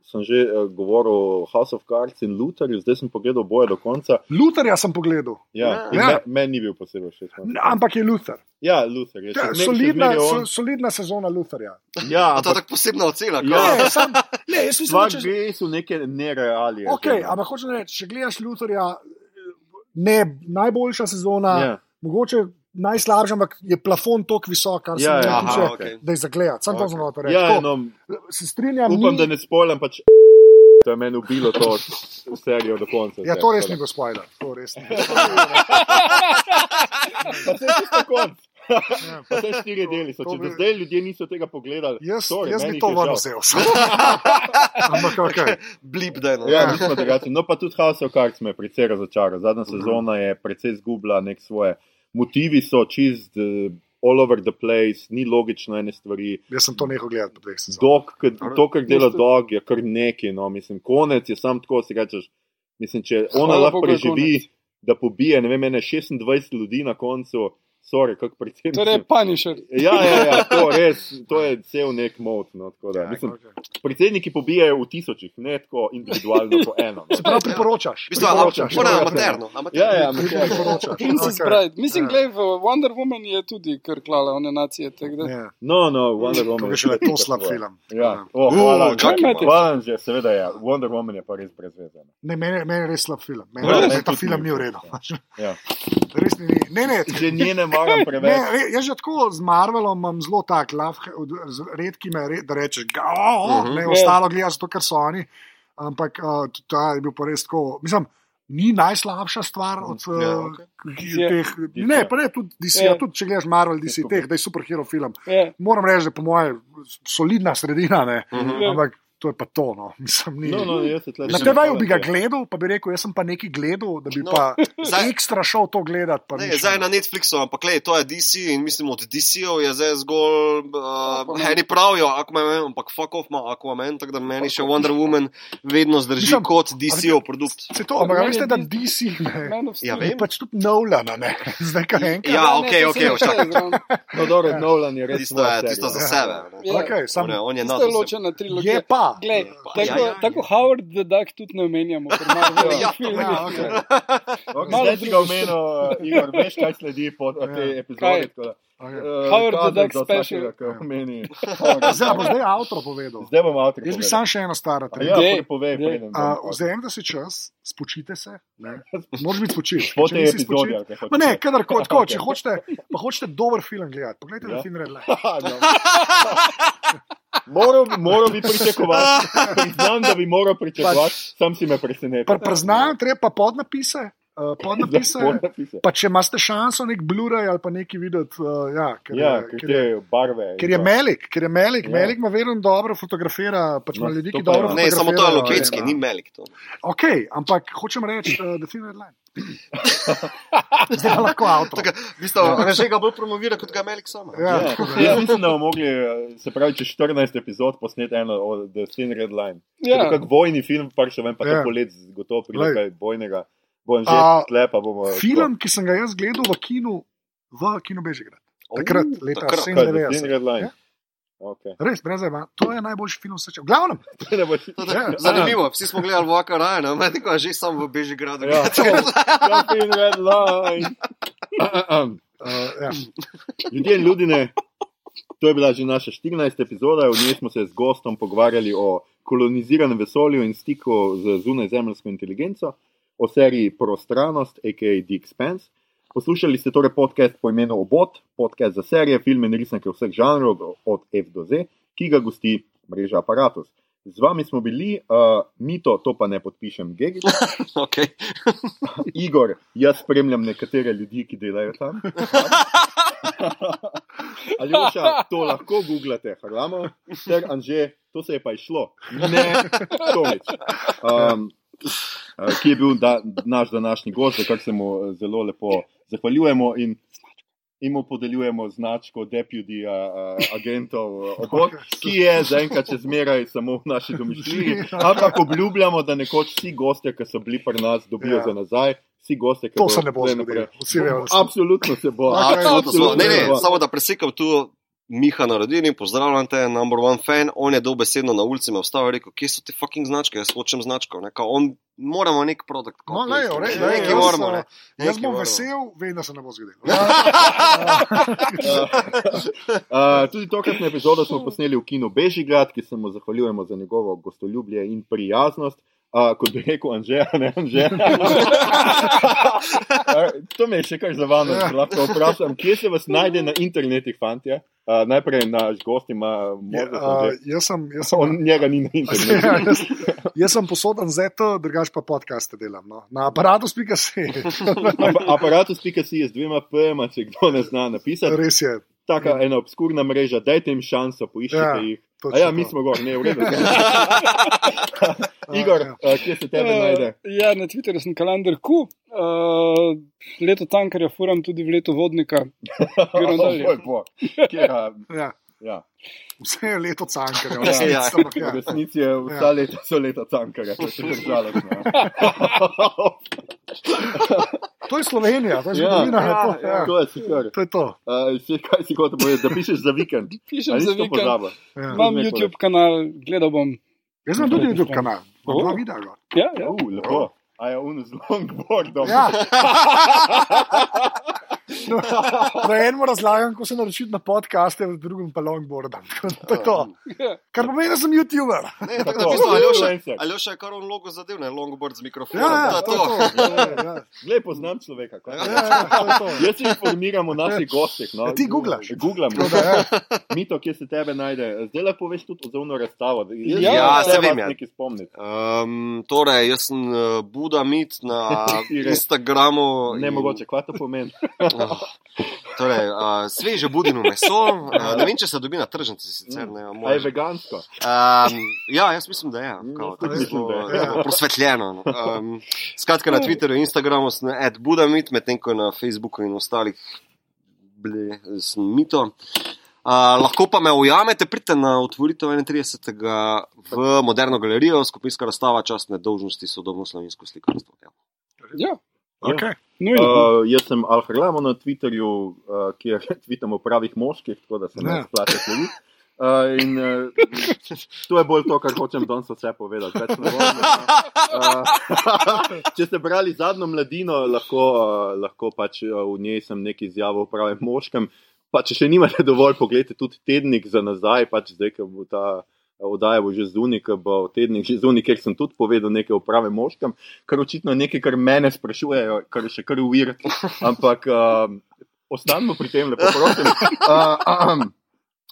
sem že uh, govoril o House of Cards in Lutherju, zdaj sem pogledal boje do konca. Lutarja sem pogledal, Ja, Ja. me- Meni ni bil posebej všeč. ampak je Lutar. Ja, Luther je. Ja, solidna, so, solidna sezona Lutarja. Ja, A to je ampak tako posebna ocena. Ja. Ne, sam, ne, jaz mislim, da če, so neke nerealije. okay, že, no. ampak hočem reči, če gledaš Lutarja, ne najboljša sezona, Ja. mogoče najslabša, ampak je plafon tako visok, kar se Ja, ja, tiče, aha, okej. da je zagledati. Sam to Ok. sem hotel reči. Ja, no, Se strinjam, upam, ni, da ne spoilam, pač to je meni ubilo to serijo do konca. Ja, vse, to res ni da. bil spoiler. To res ni. Pa se je čisto konc. Ja. Te štiri deli so. To Če bi- do zdaj ljudje niso tega pogledali, Jaz, sorry, jaz bi to žal. vzel. Ampak okay. Blip, da je no. Ja. No, pa tudi House of Cards me je precej razočaral. Zadnja sezona je precej zgubila nek svoje. Motivi so čist uh, all over the place, ni logično ene stvari. Jaz sem to nehal gledati po dveh sezonah. To, kar dela dog, je kar neki, no, mislim, konec je sam tako, si rečeš. Mislim, če ona Hvala lahko Bogu, preživi, da pobije, ne vem, ene 26 ljudi na koncu, sorry, kako predvsem. Torej, Punisher. Ja, ja, ja, to res, to je cel nek mod. No, tako da, Ja, mislim, okay. predsedniki pobijajo v tisočih, ne tako individualno po eno. No. Se pravi, priporočaš. V bistvu, priporočaš. je Ja, amaterno. Ja, ja, amaterno. Priporočaš. Princess Okay. Bride. Mislim, Ja. glej, v Wonder Woman je tudi kar klala one nacije. da- Ja. No, no, Wonder Woman. je še le to slab film. Ja, oh, Uh, hvala. čakaj malo. Hvala, že, seveda je. Wonder Woman je pa res brez veze. ne. Meni, meni je res slab film. Meni, Ja, ja, ta film ni. ni v redu. Ja. Res ni. Ne, ne, Že njene Ne, preveč. re- jaz že tako z Marvelom imam zelo tak, love, redki me, re, da rečeš, da oh, Mhm. ne, Ja. ostalo gledaš zato, ker so oni. Ampak uh, ta je bil pa res tako. Mislim, ni najslabša stvar od uh, Ja, okej. Ja. teh. Ne, pa ne tudi DC, Ja. ja. tudi če gledaš Marvel, DC, super. teh, da je superhero film. Ja. Moram reči, da je po mojem solidna sredina, ne. Mhm. Ja. ampak to je pa to. No. Mislim, ni, No, no, Na TV-ju bi ga gledal, pa bi rekel, jaz sem pa nekaj gledal, da bi No, no, pa zdaj- ekstra šel to gledati. pa Ne, ni šel. zdaj na Netflixu, ampak le, to je DC in mislim, od DC-ov je zdaj zgolj. Uh, eni pravijo, Aquaman, ampak fuck off ima Aquaman, tako da meni še Wonder Woman vedno zdrži Mislim, kot DC-ov produkt. Se to, ampak a Meni veste, je da DC ne. Ja, vem. Pač tudi Nolan, a ne. Zdaj kar enkrat. Ja, však. šteje zraven. No, dobro, Nolan je res Tisto je, tisto za sebe. Ja. Okay, sam, On je- On je Tisto nad je ločena trilogija. je pa, Pa, Glej, eh, tako, ja, ja. tako Howard the Duck tudi ne omenjamo, Ja, filmih. ja, okej. Okay, Malo zdaj si ga omenil, uh, Igor, veš, kaj sledi po Ja. tej epizodi. Okay. eh, Howard the Duck special. omeni. Zdaj bo zdaj avtor povedal. Zdaj bom avtor. Jaz bi sam še eno staro A tri. Ja, Dej, povej, dej. preden. bom Uh. Vzemite si čas, spočite se. ne. Moraš biti spočit. Po tej epizodi. Ma ne, kadarkoli, tako, če hočete, pa hočete dober film gledati, poglejte, Ja. da film red. Moral, moral bi pričakovati, priznam, da bi moral pričakovati, sam si me presenetil. Pr- Priznam, treba podnapise. Uh, podnapise. Podnapise. Pa če imate šanso nek Blu-ray ali pa nekaj videti, uh, ja, ker, Ja, je, ker ker, je, barve. ker je Melik, ker je Melik, Ja. Melik ima vedno dobro fotografira, pač ima No, ljudi, ki dobro ja. Ne, samo to je fotografirajo, loketski, ja. ni melik to. Ok, ampak hočem reči, uh, da film red line. Zdaj pa lahko avto. Tako, v bistvu, ja. že ga bolj promovira kot ga melik sama. Ja, Ja, jaz mislim, da bomo mogli, eh, se pravi, čez 14 epizod posneti eno od The Thin Red Line. Ja. Kot vojni film, pa še vem, pa Ja. to polet, gotovo pride Glej. Bom že A, tle, pa bomo. Film, ki sem ga jaz gledal v kinu, v kinu Bežigrad. Takrat, leta takrat. 97. Kaj, The Thin Red Line. Ja. Okay. Res, brez zajma. To je najboljši film vse časa. V glavnem, Ne bo- Ja. Zanimivo, vsi smo gledali Vaka Rajana, medtem ko je že sam v Bežigradu. Ja, The Thin Red Line. uh, ja. Ljudje in ljudine, to je bila že naša 14. epizoda, v njej smo se z gostom pogovarjali o koloniziranem vesolju in stiku z zunajzemljsko inteligenco, o seriji Prostranost, a.k.a. The Expanse. Poslušali ste torej podcast po imenu Obot, podcast za serije, filme in risanke vseh žanrov od F do Z, ki ga gosti mreža Apparatus. Z vami smo bili, uh, Mito, to pa ne podpišem, Gegi, Okay. Igor, jaz spremljam nekatere ljudi, ki delajo tam. Ali pa to lahko googlate, Harlamo, ter Anže, to se je pa išlo. Ne, Tomič. Um, uh, ki je bil da, naš današnji gost, za kar se mu uh, zelo lepo zahvaljujemo in, in mu podeljujemo značko deputy uh, uh, agentov, obod, ki je zaenkrat še zmeraj samo v naši domišljiji. Ampak obljubljamo, da nekoč vsi gostje, ki so bili pri nas, dobijo Ja. za nazaj. Vsi gostje, ki To bodo se ne bo zgodilo. Absolutno se bo. Absolutno. Ne, se ne, bo. samo da presekam tu Miha na rodini, pozdravljam te, number one fan. On je dobesedno na ulici me vstavil in rekel, kje so te fucking značke, jaz hočem značko. Ne? Kao, on, moramo nek produkt. No, lej, v redu, lej, Nekaj jaz, moramo. Ne? Jaz Nekaj bom moramo. vesel, vem, da se ne bo zgodilo. Uh, tudi tokratno epizodo smo posneli v kinu Bežigrad, ki se mu zahvaljujemo za njegovo gostoljubje in prijaznost. Uh, kot bi rekel Anže, ne Anže. To me je še kar zavano, Ja. da lahko vprašam, kje se vas najde na internetu, fantje. Uh, najprej naš gost ima možnost, Uh, uh, jaz sem, jaz sem, on njega ni na Ja, internetu. jaz, jaz sem posoden za to, drugač pa podcaste delam. No. Na aparatus.si. Ap- Aparatus.si je z dvema PM-a, če kdo ne zna napisati. Res je. Taka ena obskurna mreža, dajte jim šanso, poiščite Ja, ja, jih. Točno A ja, to. mi smo gor, ne, v redu. Igor, Ja. uh, kje se tebe najde? Ja, na Twitterju sem kalendar Q, uh, leto tankarja furam tudi v leto vodnika. Gremo dalje. Boj. Kjera, Ja. Ja. Vse je leto cankarja. Ja. Ja. Ja. Ja. V resnici je vsa Ja. leta so leta cankarja, to je še žalostno. To je Slovenija, to je Ja, zgodovina. ja, to, ja. ja. To je super. to je to. Uh, kaj si hotel povedati, da pišeš za vikend? Pišem za vikend. Ja. Imam. YouTube kanal, gledal bom. Jaz imam tudi YouTube kanal, O. dva videa. gor. Ja, ja. Uh, lepo. A je un z longboardom. Ja. No, na enem razlagam, ko se naročiti na podcaste, v drugem pa longboardam. to je to. ja. Kar pomeni, da sem YouTuber. Ne, tako da v bistvu Aljoša. Aljoša je kar on logo zadev, ne longboard z mikrofonom. Ja, ja, to to je to. to. Ja, ja. Glej, poznam človeka. kaj? Ja, ja, to to. Jaz se informiram o naših gostih. No. Ja, ti googlaš. Googlam. Tako da, ja. Mito, kje se tebe najde. Zdaj lahko poveš tudi odzovno razstavo. Jaz Ja, ja, se vem, ja. Nekaj spomniti. Um, torej, jaz sem uh, Buda Mit na. Instagramu. Ne in- mogoče, kaj to pomeni. Oh, torej, uh, sveže budino meso. Uh, ne vem, če se dobi na tržnici sicer. Ne, A je vegansko. Um, ja, jaz mislim, da je. Mm, Kao, tako tudi mislim, bo, da je. bo prosvetljeno. no. Um, skratka, na Twitterju in Instagramu sem ad Budamit, medtem ko na Facebooku in ostalih ble, sem mito. Uh, lahko pa me ujamete, pridite na otvoritev 31. v Moderno galerijo, skupinska razstava častne dolžnosti sodobno slovensko slikarstvo. Ja. ja. Okay. Nujno. Uh, jaz sem Alharlamo na Twitterju, uh, kjer tweetamo pravih moških, tako da se ne Ja. splate slovi. Uh, in uh, to je bolj to, kar hočem danes vse povedati. Več ne bom, uh, če ste brali zadnjo mladino, lahko, uh, lahko pač uh, v njej sem nekaj izjavil o pravem moškem. Pa če še nimate dovolj, pogledajte tudi tednik za nazaj, pač zdaj, ko bo ta oddaja bo že zunaj, ko bo tednik že zunaj, ker sem tudi povedal nekaj o pravem moškem, kar očitno je nekaj, kar mene sprašujejo, kar je še kar uvir. Ampak uh, ostanimo pri tem, lepo prosim. Uh, um,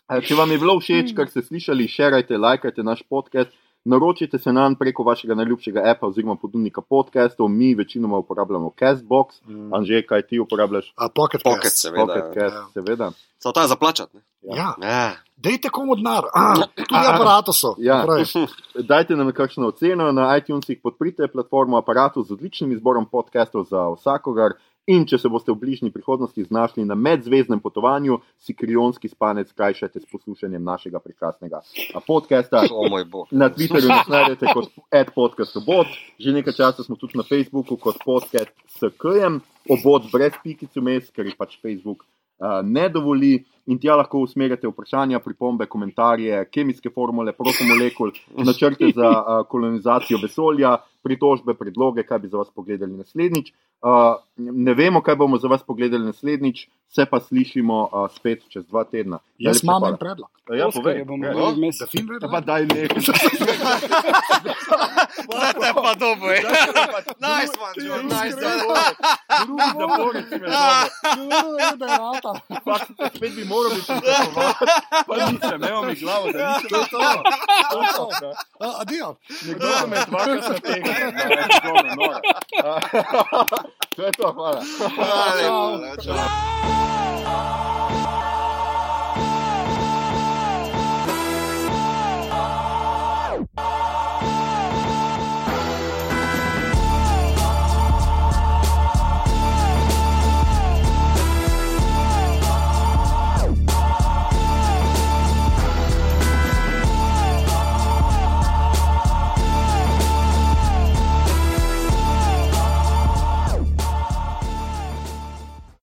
Če vam je bilo všeč, kar ste slišali, širite, lajkajte naš podcast, naročite se nam preko vašega najljubšega appa oziroma ponudnika podcastov. Mi večinoma uporabljamo Castbox, mm. Anže, kaj ti uporabljaš? A, pocket, Pocket, Cast. seveda. Pocket Cast, ja. seveda. Samo ta je zaplačati. ne? Ja, Ja. dejte komu denar, Ah, tudi aparatusu. Ja. Dajte nam kakšno oceno na iTunesih, podprite platformo aparatu z odličnim izborom podcastov za vsakogar. In če se boste v bližnji prihodnosti znašli na medzvezdnem potovanju, si krionski spanec skrajšajte s poslušanjem našega prekrasnega podcasta. O moj bog. Na Twitterju nas najdete kot adpodcastobot, že nekaj časa smo tudi na Facebooku kot podcast s KM, obot brez pikic vmes, ker je pač Facebook uh, ne dovoli. In tja lahko usmerjate vprašanja, pripombe, komentarje, kemijske formule, protomolekul, načrte za uh, kolonizacijo vesolja, pritožbe, predloge, kaj bi za vas pogledali naslednjič. Uh, ne vemo, kaj bomo za vas pogledali naslednjič, se pa slišimo uh, spet čez dva tedna. Jaz Najlepša imam en predlog. Ja, Oskarje povej. bomo Ja. imeli vmes. Da film Ja, redno. pa daj nekaj. Zdaj te pa dobro, je. Nice one, John, nice one. Drugi zapornik si me zove. Fakt, spet bi moral biti pričakovan. Pa nisem, evo mi glavo, da nisem to. To je to. ne. Adijo. Nekdo me je dvakrat nategnil. No, je zelo noro. To je to, hvala. Hvala lepa, ne.